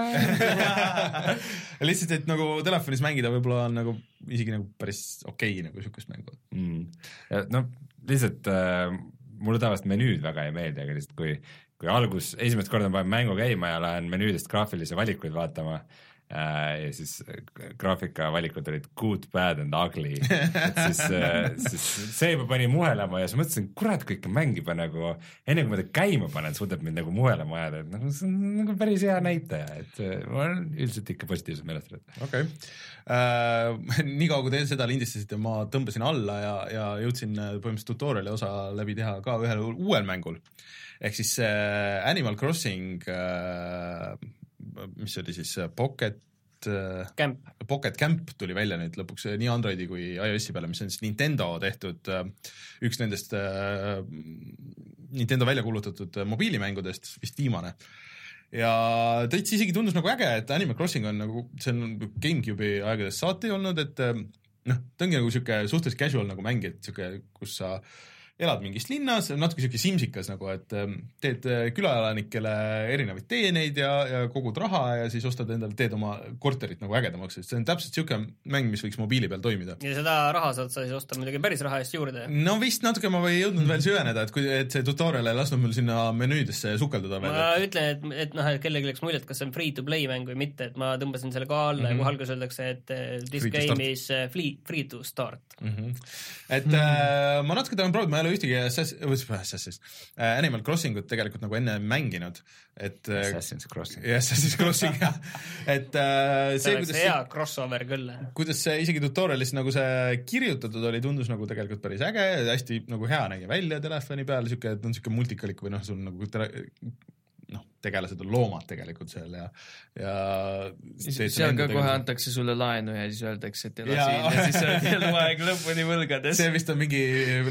[LAUGHS] lihtsalt, et nagu telefonis mängida võib-olla on nagu isegi nagu päris okei okay, nagu siukest mängu mm.. ja noh, lihtsalt äh, mulle tavaliselt menüüd väga ei meeldi, aga lihtsalt kui, kui algus, esimest korda ma panen mängu käima ja lähen menüüdest graafilisi valikuid vaatama äh,, Äh, ja siis äh, graafikavalikud olid good, bad and ugly, [LAUGHS] et siis, äh, siis see juba pani muhelema ja siis mõtlesin, kurat, kui ikka mäng juba nagu enne kui ma ta käima panen, suudab mind nagu muhelema ajada, et nagu see on nagu päris hea näitaja, et ma olen üldiselt ikka positiivselt meelestatud. okei okay. äh,, [LAUGHS] niikaua kui te seda lindistasite, ma tõmbasin alla ja, ja jõudsin põhimõtteliselt tutorial'i osa läbi teha ka ühel uuel mängul ehk siis äh, Animal Crossing äh, mis oli siis Pocket äh, Camp. Pocket Camp tuli välja nüüd lõpuks nii Androidi kui iOS-i peale, mis on siis Nintendo tehtud, äh, üks nendest äh, Nintendo välja kuulutatud mobiilimängudest, vist viimane. ja täitsa isegi tundus nagu äge, et Animal Crossing on nagu, see on GameCube'i aegadest saati olnud, et noh, ta ongi nagu sihuke suhteliselt casual nagu mäng, et sihuke, kus sa äh, elad mingis linnas, natuke sihuke simsikas nagu, et ähm, teed äh, külaelanikele erinevaid teeneid ja, ja kogud raha ja siis ostad endale, teed oma korterit nagu ägedamaks, et see on täpselt sihuke mäng, mis võiks mobiili peal toimida. ja seda raha saad sa siis osta muidugi päris raha eest juurde? no vist natuke ma ei jõudnud veel süveneda, et kui, et see tutorial ei lasknud mul sinna menüüdesse sukelduda veel. ma et... ütlen, et, et noh, et kellelgi oleks muljet, kas see on free to play mäng või mitte, et ma tõmbasin selle ka alla mm -hmm. ja kohe alguses öeldakse, et uh, this free game is uh, free, free to start mm. -hmm. et mm -hmm. äh, ma natuke tahan proovida, ma ei ole ühtegi Assassin's, äh,, Animal Crossingut tegelikult nagu enne mänginud, et äh, Assassin's Crossing. jah, Assassin's Crossing jah, et äh, see, kuidas hea crossover küll. kuidas see isegi tutorial'is nagu see kirjutatud oli, tundus nagu tegelikult päris äge, hästi nagu hea nägi välja telefoni peal, siuke, et on siuke multikalik või noh, sul nagu noh, tegelased on loomad tegelikult seal ja, ja seal ka kohe antakse sulle laenu ja siis öeldakse, et ela ja. siin ja siis sa oled eluaeg lõpuni võlgades. see vist on mingi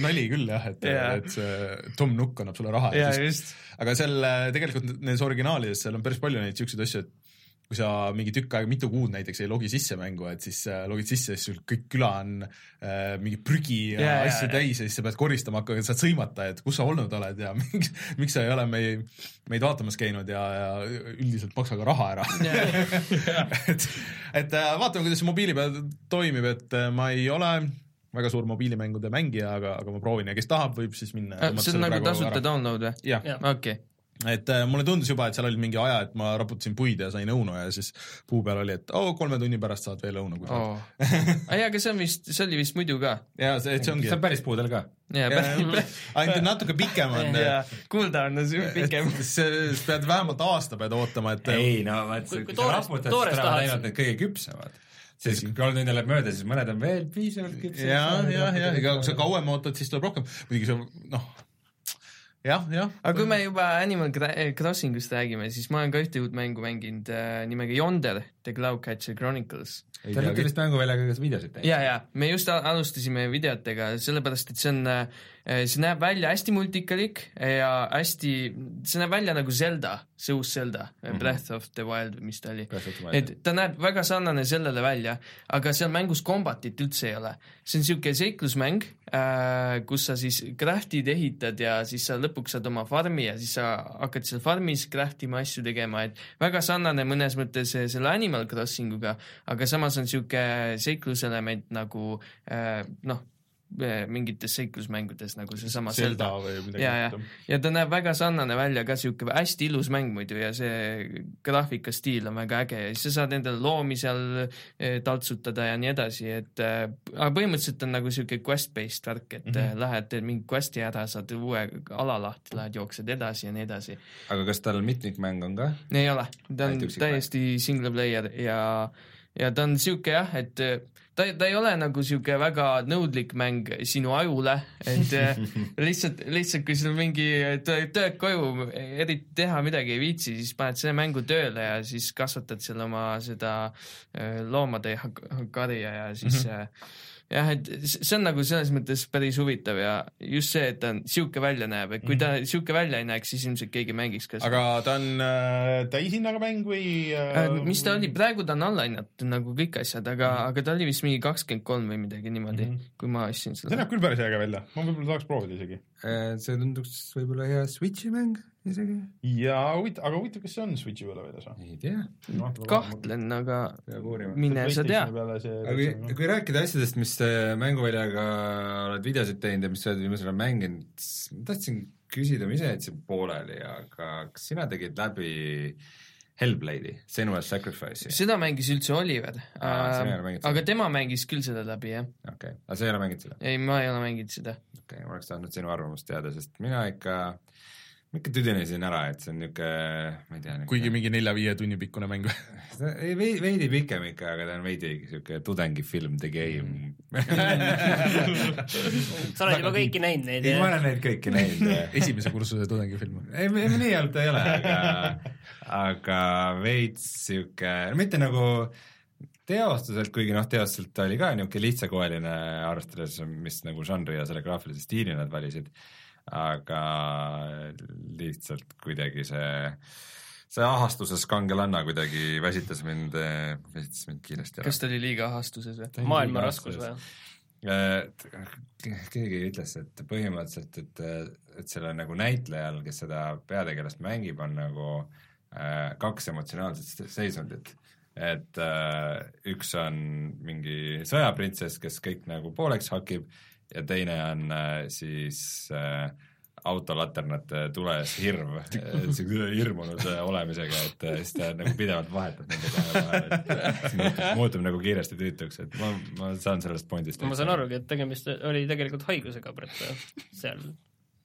nali küll jah, et ja., et see Tom Nook annab sulle raha ja, ja siis, aga seal tegelikult nendes originaalides seal on päris palju neid siukseid asju, et kui sa mingi tükk aega, mitu kuud näiteks ei logi sisse mängu, et siis äh, logid sisse siis sul kõik küla on äh, mingi prügi ja yeah, asju yeah, täis ja siis sa pead koristama hakkama, saad sõimata, et kus sa olnud oled ja [LAUGHS] miks, miks sa ei ole meid, meid vaatamas käinud ja, ja üldiselt maksa ka raha ära [LAUGHS] yeah. [LAUGHS] et, et äh, vaatame, kuidas see mobiili peal toimib, et äh, ma ei ole väga suur mobiilimängude mängija, aga, aga ma proovin ja kes tahab, võib siis minna. Äh, see on nagu tasuta download või? okei okay et äh, mulle tundus juba, et seal oli mingi aja, et ma raputasin puid ja sain õunu ja siis puu peal oli, et oo oh,, kolme tunni pärast saad veel õunu, kui oh. ei, aga see on vist, see oli vist muidu ka. jaa, see, see ongi. see on päris puudel ka. ainult natuke pikem on. Cooldown on pikem. [LAUGHS] sa pead vähemalt aasta pead ootama, et ei no vaat, kui sa raputad, siis tulevad ainult need kõige küpsemad siis kui kolm tundi läheb mööda, siis mõned on veel piisavalt küpsed. ja, ja, ja, ega kui sa kauem ootad, siis tuleb rohkem, muidugi see noh, jah, jah. aga kui me juba Animal Crossingust räägime, siis ma olen ka ühte uut mängu mänginud äh, nimega Yonder, The Cloudcatcher Chronicles. Te olete vist mänguväljaga ka videosid teinud? ja, ja me just alustasime videotega, sellepärast et see on äh, Eh, see näeb välja hästi multikalik ja hästi, see näeb välja nagu Zelda, see uus Zelda mm, -hmm. Breath of the Wild, mis ta oli. et ta näeb väga sarnane sellele välja, aga seal mängus kombatit üldse ei ole. see on niisugune seiklusmäng kus sa siis craft'id, ehitad ja siis sa lõpuks saad oma farmi ja siis sa hakkad seal farmis craft ima asju tegema, et väga sarnane mõnes mõttes selle Animal Crossinguga, aga samas on niisugune seikluselement nagu noh, Eh, mingites seiklusmängudes nagu seesama Zelda või midagi ja, ja, ja ta näeb väga sarnane välja ka siuke hästi ilus mäng muidu ja see graafikastiil on väga äge ja siis sa saad endale loomi seal eh, taltsutada ja nii edasi, et äh, aga põhimõtteliselt on nagu siuke quest-based värk, et mm -hmm. lähed, teed mingi quest'i ära, saad uue ala lahti, lähed jooksed edasi ja nii edasi. aga kas tal mitmikmäng on ka? ei ole, ta on täiesti single player ja ja ta on siuke jah, et ta, ta ei ole nagu sihuke väga nõudlik mäng sinu ajule, et eh, [LAUGHS] lihtsalt, lihtsalt kui sul mingi tööd koju eriti teha midagi ei viitsi, siis paned selle mängu tööle ja siis kasvatad seal oma seda eh, loomade karja ja siis mm -hmm. Jah, et see on nagu selles mõttes päris huvitav ja just see, et ta on sihuke välja näeb, et kui ta mhm. sihuke välja ei näeks, siis ilmselt keegi mängiks ka seda. aga ta on äh, täishinnaga mäng või äh,? äh mis ta oli, praegu ta on alla hinnatud nagu kõik asjad, aga mm, -hmm. aga ta oli vist mingi kakskümmend kolm või midagi niimoodi mm, -hmm. kui ma ostsin seda. see näeb küll päris äge välja, ma võib-olla tahaks proovida isegi. Äh, see tunduks võib-olla hea Switch'i mäng isegi. ja huvitav, aga huvitav, kas see on Switchi peale väljas või? ei tea kahtlen, aga mine sa tea. aga kui, kui rääkida asjadest, mis mänguväljaga oled videosid teinud ja mis sa oled viimasel ajal mänginud, siis ma tahtsin küsida, ma ise jätsin pooleli, aga kas sina tegid läbi Hellblade'i, Senua's Sacrifice'i? seda mängis üldse Oliver ah,, äh, aga tema mängis küll seda läbi, jah. okei okay., aga sa ei ole mänginud seda? ei, ma ei ole mänginud seda. okei okay,, ma oleks tahtnud sinu arvamust teada, sest mina ikka äh, ma ikka tüdinesin ära, et see on niisugune, ma ei tea niuke... kuigi mingi nelja-viie tunni pikkune mäng [LAUGHS] ei, veidi, veidi pikem ikka, aga ta on veidi niisugune tudengifilm, The [LAUGHS] Game sa oled juba kõiki näinud neid? ei, ma olen neid kõiki näinud [LAUGHS] esimese kursuse tudengifilm. ei, ei nii halb ta ei ole, aga, aga veits niisugune, mitte nagu teostuselt, kuigi noh, teostuselt ta oli ka niisugune lihtsakoeline, arvestades, mis nagu žanri ja selle graafilise stiili nad valisid aga lihtsalt kuidagi see, see ahastuses kangelanna kuidagi väsitas mind, väsitas mind kiiresti ära. kas ta oli liiga ahastuses või? maailma raskus või? keegi ütles, et põhimõtteliselt, et, et selle nagu näitlejal, kes seda peategelast mängib, on nagu äh, kaks emotsionaalset seisundit. et äh, üks on mingi sõjaprintsess, kes kõik nagu pooleks hakib ja teine on äh, siis äh, autolaternate tules [LAUGHS] hirm, niisuguse hirmunud olemisega, et äh, siis ta nagu pidevalt vahetab nende kahe vahel, et muutub, nagu kiiresti tüütuks, et ma, ma saan sellest pointist ma saan arugi, et tegemist oli tegelikult haigusega praegu seal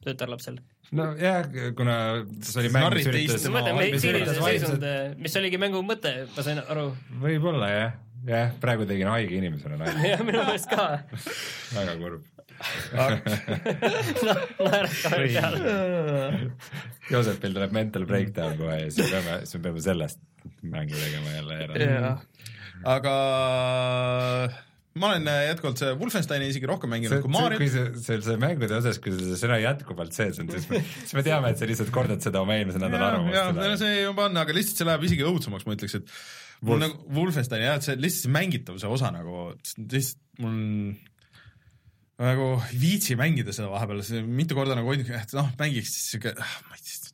tütarlapsel. nojah, kuna see oli mäng, mis üritas mõte, meditsiinilise seisund, mis oligi mängu mõte, ma sain aru. võib-olla jah, jah, praegu tegin haige inimesena nalja. [LAUGHS] jah, minu meelest ka väga kurb. [LAUGHS] Joosepil tuleb mental breakdown kohe ja siis me peame, siis me peame sellest mängu tegema jälle eraldi. aga ma olen jätkuvalt see Wolfensteini isegi rohkem mänginud kui Mario. kui see, see, see mängude osas, kui see sõna jätkuvalt sees on, siis me, siis me teame, et sa lihtsalt kordad seda oma eelmise nädala arvamust. jaa, see juba on, aga lihtsalt see läheb isegi õudsemaks, ma ütleks, et Wolf. mul nagu Wolfensteini jah, et see lihtsalt see mängitavuse osa nagu, lihtsalt mul nagu ei viitsi mängida seda vahepeal, mitu korda nagu hoidnud, et noh, mängiks siis siuke, ah, ma ei viitsi,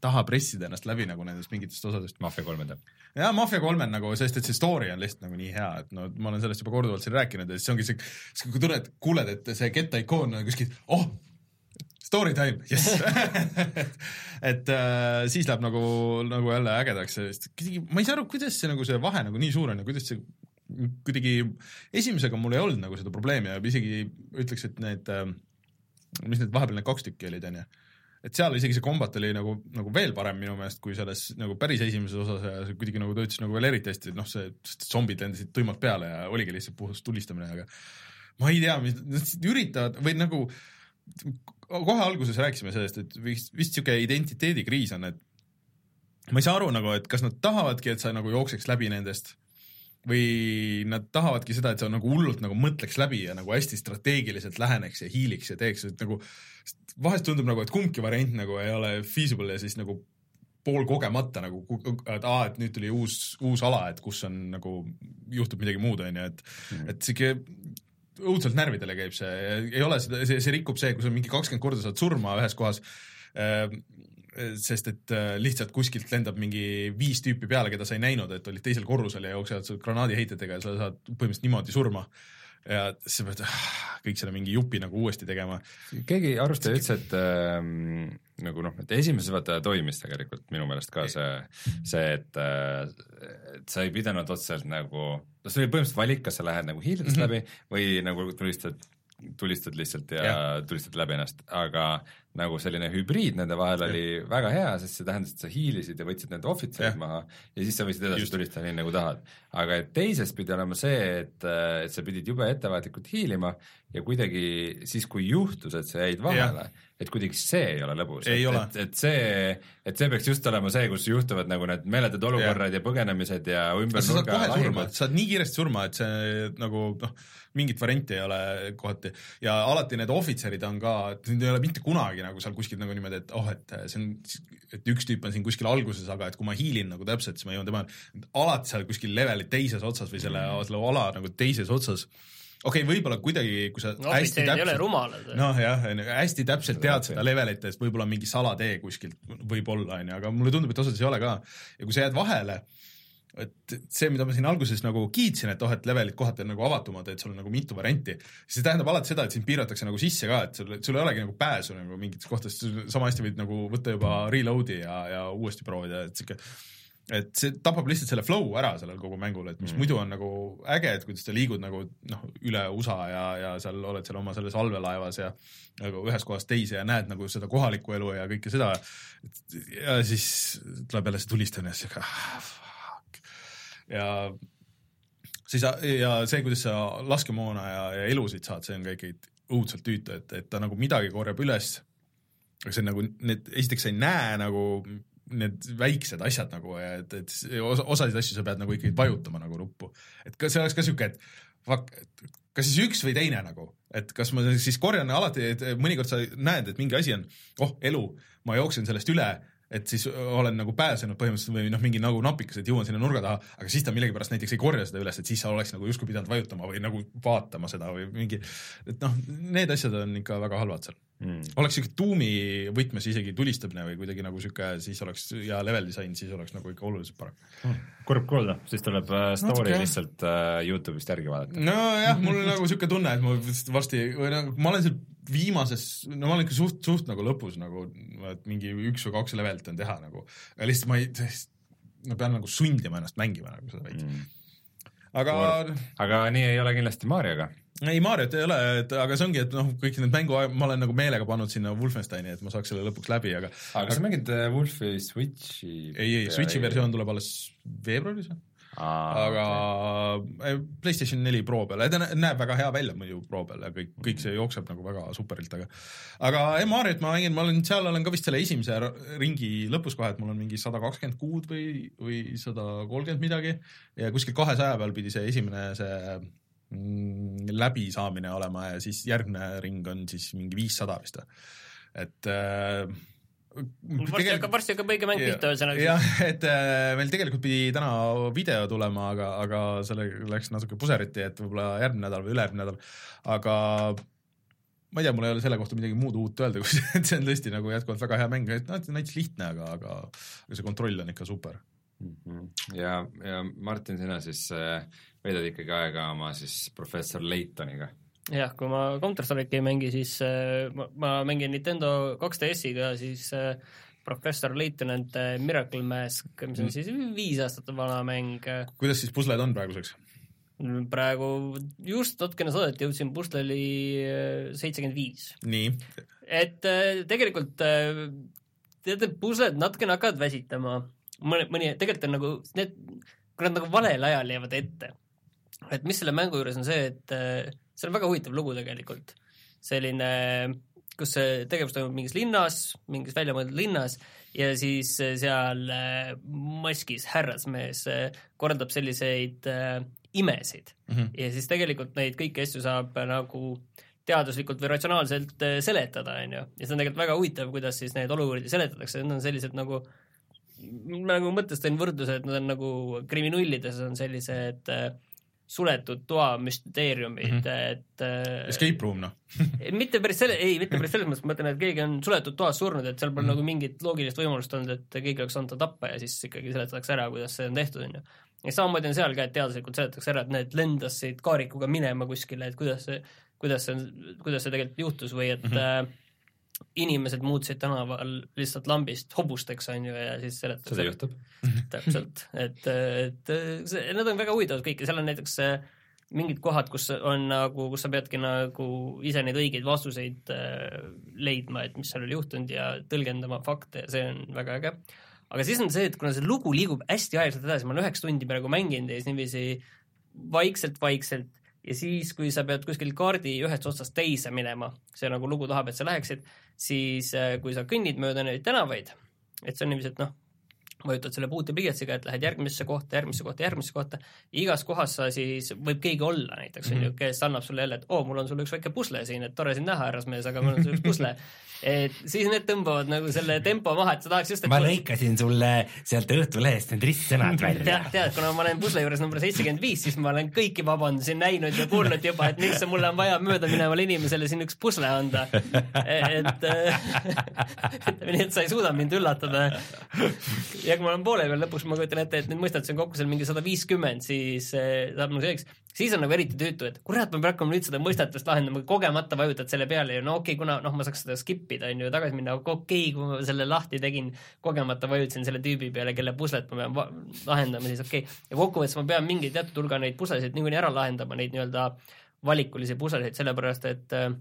taha pressida ennast läbi nagu nendest mingitest osadest. Mafia kolmenda. jaa, Mafia kolmel nagu, sest et see story on lihtsalt nagu nii hea, et no ma olen sellest juba korduvalt siin rääkinud ja siis ongi see, siis kui tunned, kuuled, et see kettaikoon on kuskil, oh, story time, jess [LAUGHS] et äh, siis läheb nagu, nagu jälle ägedaks, sest ma ei saa aru, kuidas see nagu see vahe nagu nii suur on ja kuidas see kuidagi esimesega mul ei olnud nagu seda probleemi ja isegi ütleks, et need, äh, mis need vahepeal need kaks tükki olid, onju. Et seal isegi see kombat oli nagu, nagu veel parem minu meelest kui selles nagu päris esimeses osas ja see kuidagi nagu töötas nagu veel eriti hästi, et noh, see zombid lendasid tuimalt peale ja oligi lihtsalt puhas tulistamine, aga ma ei tea, mis nad üritavad või nagu kohe alguses rääkisime sellest, et vist, vist niisugune identiteedikriis on, et ma ei saa aru nagu, et kas nad tahavadki, et sa nagu jookseks läbi nendest või nad tahavadki seda, et sa nagu hullult nagu mõtleks läbi ja nagu hästi strateegiliselt läheneks ja hiiliks ja teeks, et nagu vahest tundub nagu, et kumbki variant nagu ei ole feasible ja siis nagu poolkogemata nagu, et aa, et nüüd tuli uus, uus ala, et kus on nagu, juhtub midagi muud, on ju, et mm. et sihuke õudselt närvidele käib see, ei ole seda, see, see rikub see, kui sa mingi kakskümmend korda saad surma ühes kohas äh,, sest et äh, lihtsalt kuskilt lendab mingi viis tüüpi peale, keda sa ei näinud, et olid teisel korrusel ja jooksevad granaadiheitjatega ja sa saad põhimõtteliselt niimoodi surma. ja sa pead ah, kõik selle mingi jupi nagu uuesti tegema. keegi arvustaja ütles, et ähm, nagu noh, et esimeses vaata toimis tegelikult minu meelest ka see, see, et, äh, et sa ei pidanud otseselt nagu, no see oli põhimõtteliselt valik, kas sa lähed nagu hiilidest mm -hmm. läbi või nagu tulistad tulistad lihtsalt ja, ja. tulistad läbi ennast, aga nagu selline hübriid nende vahel oli väga hea, sest see tähendas, et sa hiilisid ja võtsid need ohvitserid maha ja siis sa võisid edasi tulistada nii, nagu tahad. aga et teisest pidi olema see, et, et sa pidid jube ettevaatlikult hiilima ja kuidagi siis, kui juhtus, et sa jäid vahele, et kuidagi see ei ole lõbus. et, et, et see, et see peaks just olema see, kus juhtuvad nagu need meeletud olukorrad ja, ja põgenemised ja ümber nurga lahingud. sa saad nii kiiresti surma, et see nagu noh, mingit varianti ei ole kohati. Ja alati need ohvitserid on ka, et need ei ole mitte kunagi nagu seal kuskil nagu niimoodi, et oh, et see on, et üks tüüp on siin kuskil alguses, aga et kui ma hiilin nagu täpselt, siis ma jõuan tema, alati seal kuskil leveli teises otsas või selle, selle ala nagu teises otsas. Okei okay,, võib-olla kuidagi, kui sa no, hästi täpselt, noh jah, hästi täpselt tead seda levelit, et võib-olla mingi salatee kuskilt võib-olla, onju, aga mulle tundub, et osades ei ole ka. ja kui sa jääd vahele, et see, mida ma siin alguses nagu kiitsin, et oh, et levelid kohati on nagu avatumad, et sul on nagu mitu varianti, see tähendab alati seda, et sind piiratakse nagu sisse ka, et sul, sul ei olegi nagu pääsu nagu mingites kohtades, sama hästi võid nagu võtta juba reload'i ja, ja uuesti proovida, et sihuke et see tapab lihtsalt selle flow ära sellel kogu mängul, et mis mm. muidu on nagu äge, et kuidas sa liigud nagu noh, üle USA ja, ja seal oled seal oma selles allveelaevas ja nagu ühest kohast teise ja näed nagu seda kohalikku elu ja kõike seda. ja siis tuleb jälle see tulistamine, siis ah, ja siis ja see, kuidas sa laskemoona ja, ja elusid saad, see on ka ikkagi õudselt tüütu, et, et ta nagu midagi korjab üles, aga see on nagu need, esiteks sa ei näe nagu need väiksed asjad nagu, et, et osa, osasid asju sa pead nagu ikkagi vajutama nagu nuppu. et kas see oleks ka sihuke, et fuck, kas siis üks või teine nagu, et kas ma siis korjan alati, et mõnikord sa näed, et mingi asi on, oh, elu, ma jooksen sellest üle et siis olen nagu pääsenud põhimõtteliselt või noh, mingi nagu napikas, et jõuan sinna nurga taha, aga siis ta millegipärast näiteks ei korja seda üles, et siis sa oleks nagu justkui pidanud vajutama või nagu vaatama seda või mingi, et noh, need asjad on ikka väga halvad seal. Mm.. oleks siuke tuumi võtmes isegi tulistamine või kuidagi nagu sihuke, siis oleks ja level disain, siis oleks nagu ikka oluliselt parem. Mm.. kurb kuulda, siis tuleb uh, story Natuke. lihtsalt uh, Youtube'ist järgi vaadata. nojah, mul on nagu sihuke tunne, et ma varsti või noh, ma olen seal viimases, no ma olen ikka suht, suht nagu lõpus nagu, et mingi üks või kaks levelit on teha nagu, aga lihtsalt ma ei, ma pean nagu sundima ennast mängima nagu seda veits mm.. aga. aga nii ei ole kindlasti Marioga. ei, Mariot ei ole, et aga see ongi, et noh, kõik need mängu, ma olen nagu meelega pannud sinna Wolfensteini, et ma saaks selle lõpuks läbi, aga. aga kas sa mängid äh, Wolfi Switchi? ei, ei, Switchi versioon tuleb alles veebruaris või? Aga okay. Playstation neli Pro peal, ta näeb väga hea välja muidu Pro peal ja kõik, kõik see jookseb nagu väga superilt, aga aga Mariot ma mängin, ma olen seal, olen ka vist selle esimese ringi lõpus kohe, et mul on mingi sada kakskümmend kuud või, või sada kolmkümmend midagi. Ja kuskil kahesaja peal pidi see esimene see mm, läbisaamine olema ja siis järgmine ring on siis mingi viissada vist või, et äh, varsti hakkab, varsti hakkab õige mäng pihta, ühesõnaga. jah, et äh, meil tegelikult pidi täna video tulema, aga, aga sellega läks natuke puseriti, et võib-olla järgmine nädal või ülejärgmine nädal, aga ma ei tea, mul ei ole selle kohta midagi muud uut öelda, [LAUGHS] kui see, et see on tõesti nagu jätkuvalt väga hea mäng, et noh, et näiteks lihtne, aga, aga aga see kontroll on ikka super mm. -hmm. ja, ja Martin, sina siis äh, veedad ikkagi aega oma siis professor Leitoniga jah, kui ma Counter Strike'i ei mängi, siis äh, ma, ma mängin Nintendo 2DS-iga, siis äh, Professor Lieutenant äh, Miracle Mask, mis on mm. siis viis aastat vana mäng. kuidas siis pusled on praeguseks? praegu just natukene saadeti, jõudsin pusleli seitsekümmend viis. nii? et tegelikult teate, pusled natukene hakkavad väsitama, mõni, mõni, tegelikult on nagu need, kui nad nagu valel ajal jäävad ette, et mis selle mängu juures on see, et see on väga huvitav lugu tegelikult. selline, kus see tegevus toimub mingis linnas, mingis väljamõeldud linnas ja siis seal äh, maskis härrasmees äh, korraldab selliseid äh, imesid mm -hmm. ja siis tegelikult neid kõiki asju saab nagu teaduslikult või ratsionaalselt seletada, on ju, ja see on tegelikult väga huvitav, kuidas siis neid olukordi seletatakse, need on sellised nagu ma nagu mõttes tõin võrdluse, et nad on nagu kriminullides on sellised äh, suletud toa müsteeriumid mm, -hmm. et äh, Escape room, noh [LAUGHS] mitte päris selle, ei, mitte päris selles mõttes, ma mõtlen, et keegi on suletud toas surnud, et seal pole mm -hmm. nagu mingit loogilist võimalust olnud, et keegi oleks saanud ta tappa ja siis ikkagi seletatakse ära, kuidas see on tehtud, on ju. ja samamoodi on seal ka, et teaduslikult seletatakse ära, et need lendasid kaarikuga minema kuskile, et kuidas see, kuidas see, kuidas see tegelikult juhtus või et mm -hmm inimesed muutusid tänaval lihtsalt lambist hobusteks, on ju, ja siis seletatakse. seda juhtub. täpselt, et, et see, need on väga huvitavad kõik ja seal on näiteks mingid kohad, kus on nagu, kus sa peadki nagu ise neid õigeid vastuseid äh, leidma, et mis seal oli juhtunud ja tõlgendama fakte ja see on väga äge. aga siis on see, et kuna see lugu liigub hästi aeglaselt edasi, ma olen üheksa tundi praegu mänginud ja siis niiviisi vaikselt-vaikselt ja siis, kui sa pead kuskil kaardi ühest otsast teise minema, see nagu lugu tahab, et sa läheksid, siis äh, kui sa kõnnid mööda neid tänavaid, et see on niiviisi, et noh, vajutad selle puutepliiatsiga, et lähed järgmisse kohta, järgmisse kohta, järgmisse kohta, igas kohas sa siis, võib keegi olla näiteks, on ju, mhm. kes annab sulle jälle, et oo mul on sulle üks väike pusle siin, et tore sind näha, härrasmees, aga mul on sulle üks pusle. [LAUGHS] et siis need tõmbavad nagu selle tempo maha, et sa tahaks just, et ma lõikasin sulle sealt Õhtulehest need ristsõnad välja. tead, tead, kuna ma olen pusle juures number seitsekümmend viis, siis ma olen kõiki vabandusi näinud ja kuulnud juba, et miks mulle on vaja möödaminevale inimesele siin üks pusle anda. [LAUGHS] et, [LAUGHS] ütleme nii, et sa ei suuda mind üllatada ja kui ma olen poole peal, lõpuks ma kujutan ette, et need mõistatused on kokku seal mingi sada viiskümmend, siis äh, saab nagu selgeks, siis on nagu eriti tüütu, et kurat, ma pean hakkama nüüd seda mõistatust lahendama, kogemata vajutad selle peale ja no okei okay,, kuna noh, ma saaks seda skip ida, on ju, tagasi minna, aga okei okay,, kui ma selle lahti tegin, kogemata vajutasin selle tüübi peale, kelle puslet ma pean lahendama, siis okei. Okay.. ja kokkuvõttes ma pean mingi teatud hulga neid puslesid niikuinii ära lahendama, neid nii-öelda valikulisi puslesid, sellepärast et äh,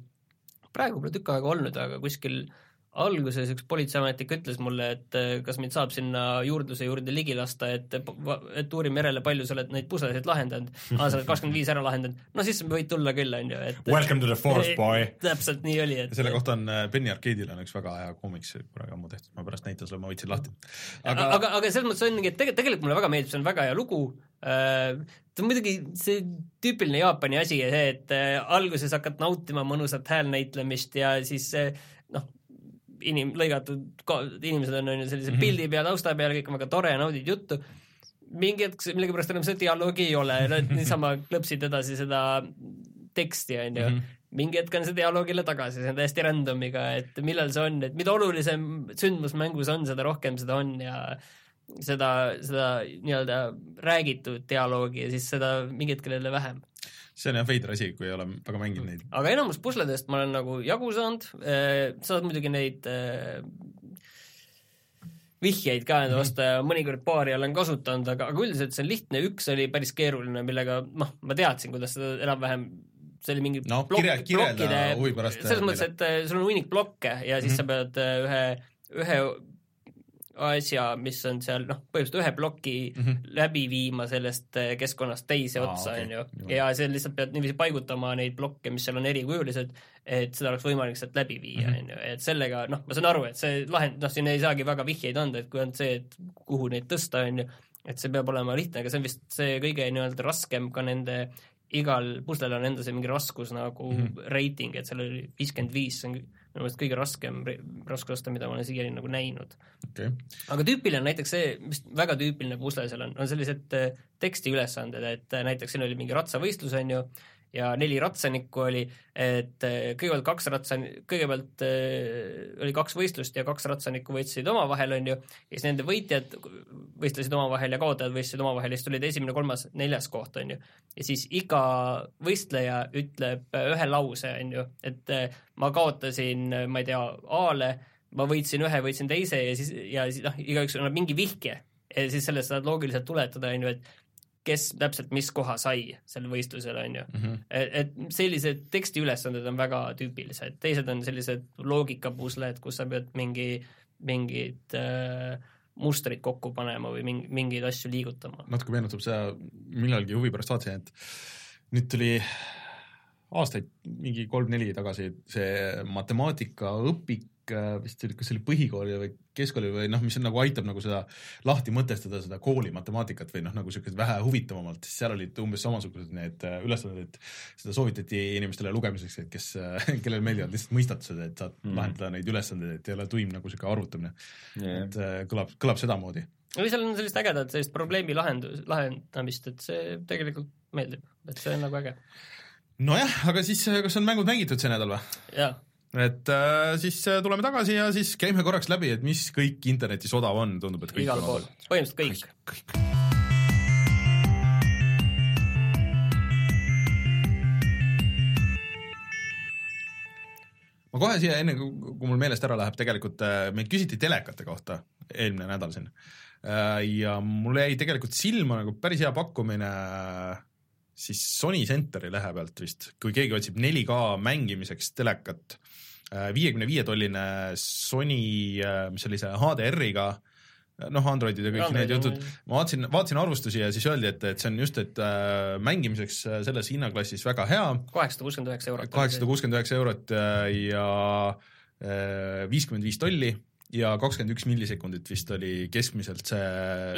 praegu pole tükk aega olnud, aga kuskil äh, alguses üks politseiametnik ütles mulle, et eh, kas mind saab sinna juurdluse juurde ligi lasta, et, et uurime järele, palju sa oled neid puslesid lahendanud. aa, sa oled kakskümmend viis ära lahendanud. no siis võid tulla küll, on ju, et Welcome to the force, boy! [LAUGHS] täpselt nii oli, et selle kohta on eh, Penny Arcade'il on üks väga hea koomiks kunagi ammu tehtud, ma pärast näitan sulle, ma võtsin lahti. aga, aga, aga selles mõttes ongi, et tegelikult, tegelikult mulle väga meeldib, see on väga hea lugu äh, ta on muidugi see tüüpiline Jaapani asi, see, et äh, alguses hakkad nautima mõnusat häälnäitlemist ja siis äh, inim-, lõigatud inimesed on, on ju, sellise mm -hmm. pildi peal, tausta peal, kõik on väga tore, naudid juttu, mingi hetk millegipärast enam seda dialoogi ei ole, nad niisama [LAUGHS] klõpsid edasi seda teksti, on ju. -hmm mingi hetk on see dialoog jälle tagasi, see on täiesti random'iga, et millal see on, et mida olulisem sündmus mängus on, seda rohkem seda on ja seda, seda nii-öelda räägitud dialoogi ja siis seda mingi hetkel jälle vähem see on jah veider asi, kui ei ole väga mänginud neid. aga enamus pusledest ma olen nagu jagu saanud, sa saad muidugi neid äh, vihjeid ka enda vastu ja mõnikord paari olen kasutanud, aga, aga üldiselt see on lihtne, üks oli päris keeruline, millega noh, ma teadsin, kuidas seda enam-vähem see oli mingi no, plokk, pärast. selles mõttes, et äh, sul on hunnik blokke ja siis mm -hmm. sa pead ühe, ühe asja, mis on seal noh, põhimõtteliselt ühe ploki mm -hmm. läbi viima sellest eh, keskkonnast teise Aa, otsa, on ju. ja see lihtsalt pead niiviisi paigutama neid blokke, mis seal on erikujulised, et seda oleks võimalik sealt läbi viia, mhm. on ju, et sellega noh, ma saan aru, et see lahend, noh, siin ei saagi väga vihjeid anda, et kui on see, et kuhu neid tõsta, on ju, et see peab olema lihtne, aga see on vist see kõige nii-öelda raskem ka nende igal puslel on enda see mingi raskus nagu mm -hmm. reiting, et seal oli viiskümmend viis, see on minu meelest kõige raskem raskusaste, mida ma olen siiani nagu näinud. Okay.. aga tüüpiline on näiteks see, mis väga tüüpiline pusle seal on, on sellised äh, tekstiülesanded, et äh, näiteks siin oli mingi ratsavõistlus, on ju, ja neli ratsanikku oli, et äh, kõigepealt kaks ratsan-, kõigepealt äh, oli kaks võistlust ja kaks ratsanikku võitlesid omavahel, on ju, ja siis nende võitjad võistlesid omavahel ja kaotajad võistlesid omavahel ja siis tulid esimene, kolmas, neljas koht, on ju. ja siis iga võistleja ütleb ühe lause, on ju, et äh, ma kaotasin, ma ei tea, A-le, ma võitsin ühe, võitsin teise ja siis, ja siis noh, igaüks annab mingi vihje ja siis sellest saad loogiliselt tuletada, on ju, et kes täpselt mis koha sai sel võistlusel, on ju mm. -hmm. et, et sellised tekstiülesanded on väga tüüpilised, teised on sellised loogikapusled, kus sa pead mingi, mingid äh, mustrid kokku panema või mingi, mingeid asju liigutama. natuke meenutab see, millalgi huvi pärast vaatasin, et nüüd tuli aastaid, mingi kolm-neli tagasi see matemaatikaõpik Äh, vist oli, kas see oli põhikooli või keskkooli või noh, mis on nagu aitab nagu seda lahti mõtestada, seda kooli matemaatikat või noh, nagu siukest vähe huvitavamalt, siis seal olid umbes samasugused need äh, ülesanded, et seda soovitati inimestele lugemiseks, et kes, äh, [LAUGHS] kellele meeldivad lihtsalt mõistatused, et saad mm. lahendada neid ülesandeid, et ei ole tuim nagu siuke arvutamine yeah.. et kõlab, kõlab sedamoodi. või seal on sellist ägedat sellist probleemi lahendus, lahendamist, et see tegelikult meeldib, et see on nagu äge. nojah, aga siis kas on mängud mängitud see nädal või? jaa et äh, siis äh, tuleme tagasi ja siis käime korraks läbi, et mis kõik internetis odav on, tundub, et kõik igal pool, põhimõtteliselt kõik, kõik.. kõik. ma kohe siia, enne kui mul meelest ära läheb, tegelikult äh, meid küsiti telekate kohta eelmine nädal siin. Äh, ja mul jäi tegelikult silma nagu päris hea pakkumine siis Sony Centeri lehe pealt vist, kui keegi otsib 4K mängimiseks telekat, viiekümne viie tolline Sony, mis oli see HDR-iga noh, Androidid ja kõik Android, need jutud, ma vaatasin, vaatasin arvustusi ja siis öeldi, et, et see on just, et äh, mängimiseks äh, selles hinnaklassis väga hea. kaheksasada kuuskümmend üheksa eurot. kaheksasada kuuskümmend üheksa eurot äh, ja äh, viiskümmend viis tolli ja kakskümmend üks millisekundit vist oli keskmiselt see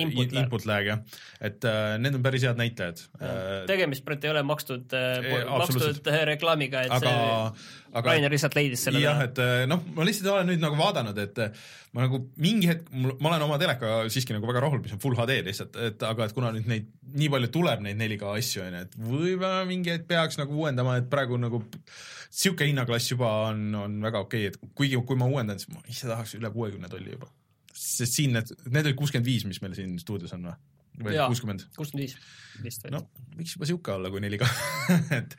input, input lag jah, et äh, need on päris head näitajad. Äh, tegemist praegu ei ole makstud äh,, makstud reklaamiga, et aga, see aga, Rainer lihtsalt leidis selle. jah, et äh, noh, ma lihtsalt olen nüüd nagu vaadanud, et äh, ma nagu mingi hetk, ma olen oma telekaga siiski nagu väga rahul, mis on full HD lihtsalt, et aga et kuna nüüd neid nii palju tuleb neid 4K asju onju, et võib-olla mingi hetk peaks nagu uuendama, et praegu nagu sihuke hinnaklass juba on, on väga okei okay,, et kuigi kui ma uuendan, siis ma ise tahaks üle kuuekümne tolli juba. sest siin need, need olid kuuskümmend viis, mis meil siin stuudios on või? või kuuskümmend? kuuskümmend viis vist või? noh, võiks juba sihuke olla kui 4K [LAUGHS] et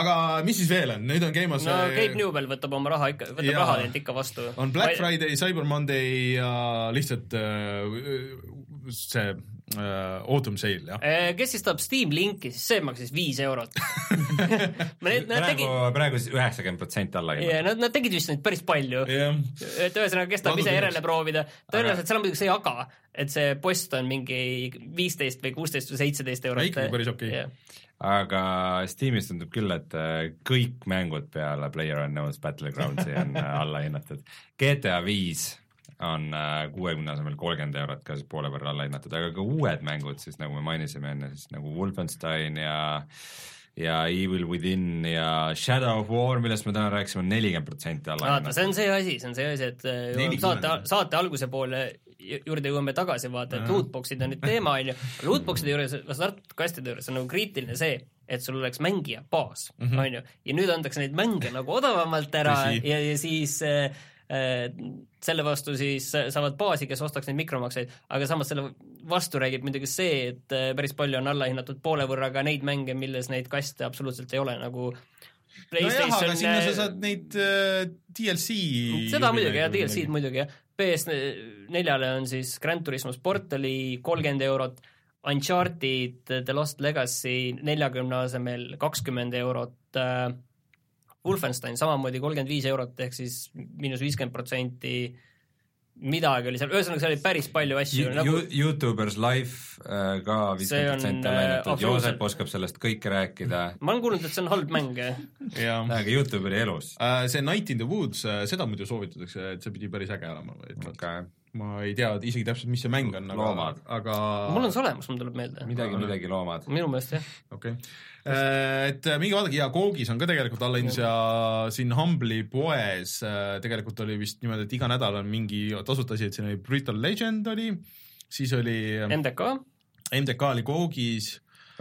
aga mis siis veel on, nüüd on käimas no Gabe Newell võtab oma raha ikka, võtab ja, raha teilt ikka vastu. on Black Friday, Cyber Monday ja lihtsalt äh, see uh, Autumn Sale, jah. Äh, kes siis tahab Steam linki, siis see maksis viis eurot [LAUGHS] praegu tegid..., praegu siis üheksakümmend protsenti alla yeah,. Nad, nad tegid vist neid päris palju yeah.. et ühesõnaga, kes tahab ise järele proovida, tõenäoliselt aga... seal on muidugi see aga, et see post on mingi viisteist või kuusteist või seitseteist eurot. ikkagi päris okei okay. yeah. aga Steamis tundub küll, et äh, kõik mängud peale PlayerUnknown's Battlegroundsi on [LAUGHS] alla hinnatud. GTA viis on äh, kuuekümne asemel kolmkümmend eurot ka siis poole võrra alla hinnatud, aga ka uued mängud siis nagu me mainisime enne, siis nagu Wolfenstein ja ja Evil Within ja Shadow of War, millest me täna rääkisime, on nelikümmend protsenti alla hinnatud. see on see asi, see on see asi, et äh, saate, saate alguse poole juurde jõuame tagasi, vaata, et lootbox'id on nüüd teema, on ju, lootbox'ide juures, startkastide juures on nagu kriitiline see, et sul oleks mängija baas, mhm. on ju, ja nüüd antakse neid mänge nagu odavamalt ära ja, ja siis Äh, selle vastu siis saavad baasi, kes ostaks neid mikromakseid, aga samas selle vastu räägib muidugi see, et äh, päris palju on allahinnatud poole võrra ka neid mänge, milles neid kaste absoluutselt ei ole, nagu nojah, aga sinna sa saad neid äh, DLC seda muidugi jah, DLC-d muidugi jah, PS4-le on siis Grand Turismo Sport oli kolmkümmend eurot, Uncharted The Lost Legacy neljakümne asemel kakskümmend eurot äh,, Wolfenstein samamoodi kolmkümmend viis eurot ehk siis miinus viiskümmend protsenti midagi oli seal, ühesõnaga seal oli päris palju asju nagu... Youtubers Life äh, ka viiskümmend protsenti on läinud, et Joosep oskab sellest kõike rääkida. ma olen kuulnud, et see on halb mäng aga Youtube oli elus uh,. see Night in the Woods uh,, seda muidu soovitatakse, et see pidi päris äge olema. Okay. Ma ei tea isegi täpselt, mis see mäng on, aga, aga mul on see olemas, mul tuleb meelde. midagi, midagi loomad. minu meelest jah. okei okay Äh, et äh, minge vaadake ja Koogis on ka tegelikult allahindlus ja siin Humble'i poes äh, tegelikult oli vist niimoodi, et iga nädal on mingi tasuta asi, et siin oli Brutal Legend oli, siis oli MDK, MDK oli Koogis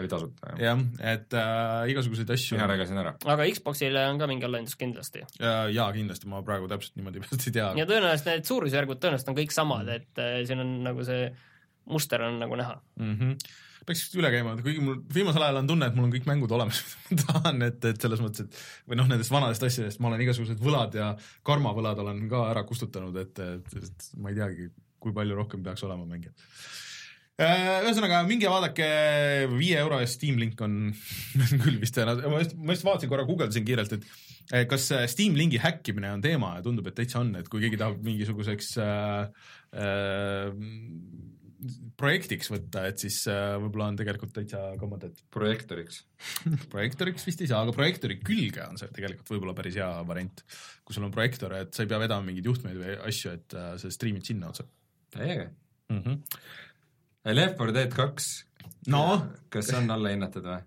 oli tasuta, jah? jah, et äh, igasuguseid asju. mina regasin ära. aga Xboxile on ka mingi allahindlus kindlasti? jaa, kindlasti, ma praegu täpselt niimoodi [LAUGHS] peast ei tea. ja tõenäoliselt need suurusjärgud tõenäoliselt on kõik samad, et äh, siin on nagu see muster on nagu näha mm. -hmm peaks vist üle käima, kuigi mul viimasel ajal on tunne, et mul on kõik mängud olemas [LAUGHS] ma tahan, et, et selles mõttes, et või noh, nendest vanadest asjadest ma olen igasugused võlad ja karmavõlad olen ka ära kustutanud, et, et, et ma ei teagi, kui palju rohkem peaks olema mänge. Äh, ühesõnaga, minge vaadake, viie euro eest Steam Link on [LAUGHS] küll vist, ma just, ma just vaatasin korra, guugeldasin kiirelt, et kas Steam Linki häkkimine on teema ja tundub, et täitsa on, et kui keegi tahab mingisuguseks äh, äh, projektiks võtta, et siis äh, võib-olla on tegelikult täitsa kommodet. projektoriks [LAUGHS] projektoriks vist ei saa, aga projektori külge on see tegelikult võib-olla päris hea variant. kui sul on projektor, et sa ei pea vedama mingeid juhtmeid või asju, et äh, sa striimid sinna otse. täiega mm. -hmm. Left 4 Dead kaks no kas on alla hinnatud või?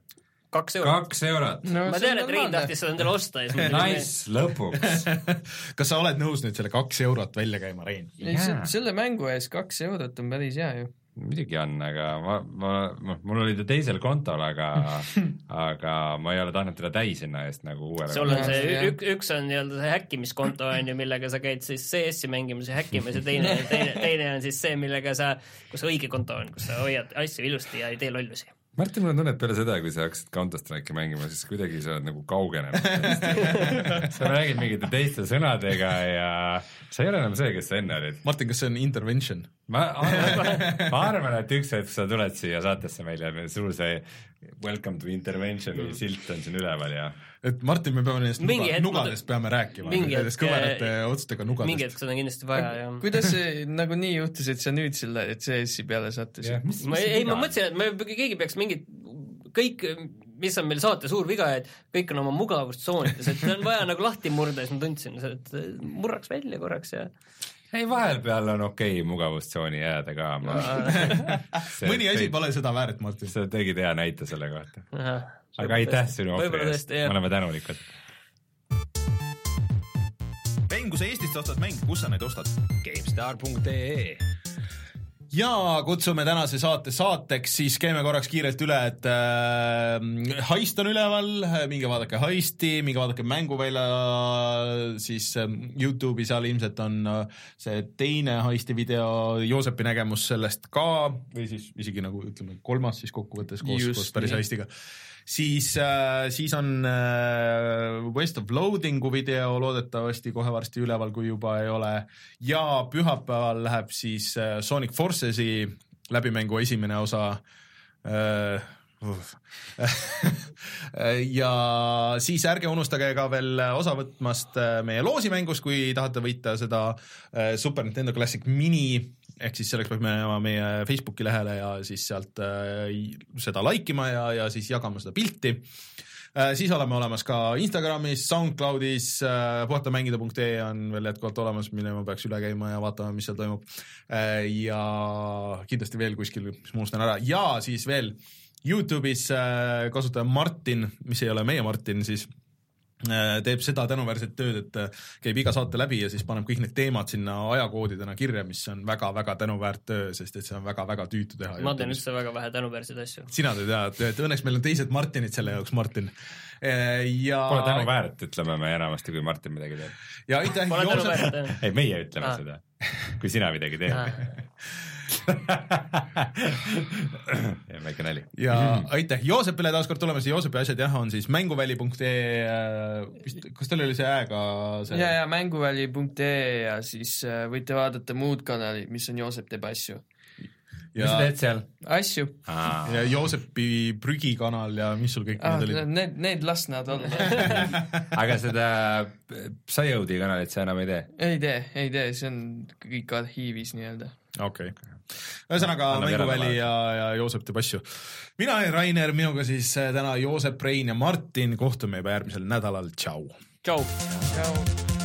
kaks eurot. kaks eurot no,. ma tean, et Rein tahtis seda endale osta ja siis [LAUGHS] Nice, lõpuks [LAUGHS] kas sa oled nõus nüüd selle kaks eurot välja käima, Rein? selle mängu eest kaks eurot on päris hea ju muidugi on, aga ma, ma, noh, mul oli ta teisel kontol, aga [LAUGHS] aga ma ei ole tahtnud teda täis sinna eest nagu uuele. sul on see ük, üks on nii-öelda see häkkimiskonto on ju, millega sa käid siis CS-i mängimas ja häkkimas ja teine, [LAUGHS] teine, teine on siis see, millega sa, kus õige konto on, kus sa hoiad asju ilusti ja ei tee lollusi Martin, mul on tunne, et peale seda, kui sa hakkasid Counter Strike'i mängima, siis kuidagi sa oled nagu kaugenenud [LAUGHS] sa räägid mingite teiste sõnadega ja sa ei ole enam see, kes sa enne olid. Martin, kas see on intervention? ma arvan, ma arvan, et üks hetk sa tuled siia saatesse meile, sul see welcome to intervention'i silt on siin üleval ja et Martin, me peame nendest nuga, nugadest peame rääkima, nendest kõverate otsustega nugadest. mingi hetk seda on kindlasti vaja, jah. kuidas see [LAUGHS] nagu nii juhtus, et sa nüüd selle CS-i peale sattusid yeah.? ma ei, ma mõtlesin, et me, keegi peaks mingit, kõik, mis on meil saate suur viga, et kõik on oma mugavustsoonides, et on vaja nagu lahti murda, siis ma tundsin, et murraks välja korraks ja ei, vahepeal on okei okay, mugavustsooni jääda ka [LAUGHS] mõni asi pole seda väärt, Martin. sa tegid hea näite selle kohta. aga aitäh sinu ohvri eest, me oleme tänulikud. mäng, kui sa Eestist ostad mänge, kus sa neid ostad? GameStar.ee ja kutsume tänase saate saateks, siis käime korraks kiirelt üle, et äh, Heist on üleval, minge vaadake Heisti, minge vaadake Mänguvälja, siis äh, Youtube'i seal ilmselt on äh, see teine Heisti video, Joosepi nägemus sellest ka või siis isegi nagu ütleme, kolmas siis kokkuvõttes koos, koos päris Heistiga siis äh,, siis on äh, West of Loading'u video loodetavasti kohe varsti üleval, kui juba ei ole. ja pühapäeval läheb siis äh, Sonic Forces'i läbimängu esimene osa [LAUGHS] ja siis ärge unustage ka veel osa võtmast meie loosimängus, kui tahate võita seda Super Nintendo Classic Mini ehk siis selleks peab minema meie Facebooki lehele ja siis sealt äh, seda like ima ja, ja siis jagama seda pilti äh,. siis oleme olemas ka Instagramis, SoundCloudis äh,, puhatamängida.ee on veel jätkuvalt olemas, mille ma peaks üle käima ja vaatama, mis seal toimub äh,. ja kindlasti veel kuskil, mis ma unustan ära ja siis veel Youtube'is äh, kasutaja Martin, mis ei ole meie Martin siis teeb seda tänuväärset tööd, et äh, käib iga saate läbi ja siis paneb kõik need teemad sinna ajakoodidena kirja, mis on väga-väga tänuväärt töö, sest et see on väga-väga tüütu teha. ma teen üldse väga vähe tänuväärseid asju. sina teed jaa, et õnneks meil on teised Martinid selle jaoks, Martin. Äh, ja Pole tänuväärt, ütleme me enamasti, kui Martin midagi teeb. ja aitäh, ei, meie ütleme ah. seda, kui sina midagi teed ah [LAUGHS] [LAUGHS] väike nali. ja aitäh Joosepile taas kord tulemast, Joosepi asjad jah, on siis mänguväli.ee, vist, kas teil oli see ä-ga see? ja, ja mänguväli.ee ja siis äh, võite vaadata muud kanalid, mis on Joosep teeb asju ja, mis sa teed seal? asju. ja Joosepi prügikanal ja mis sul kõik ah, need olid? Need, need las nad olla [LAUGHS] aga seda Psyodi kanalit sa enam ei tee? ei tee, ei tee, see on kõik arhiivis nii-öelda okei okay., ühesõnaga Mänguväli ja, ja Joosep teeb asju. mina olen Rainer, minuga siis äh, täna Joosep, Rein ja Martin, kohtume juba järgmisel nädalal, tšau. tšau. tšau.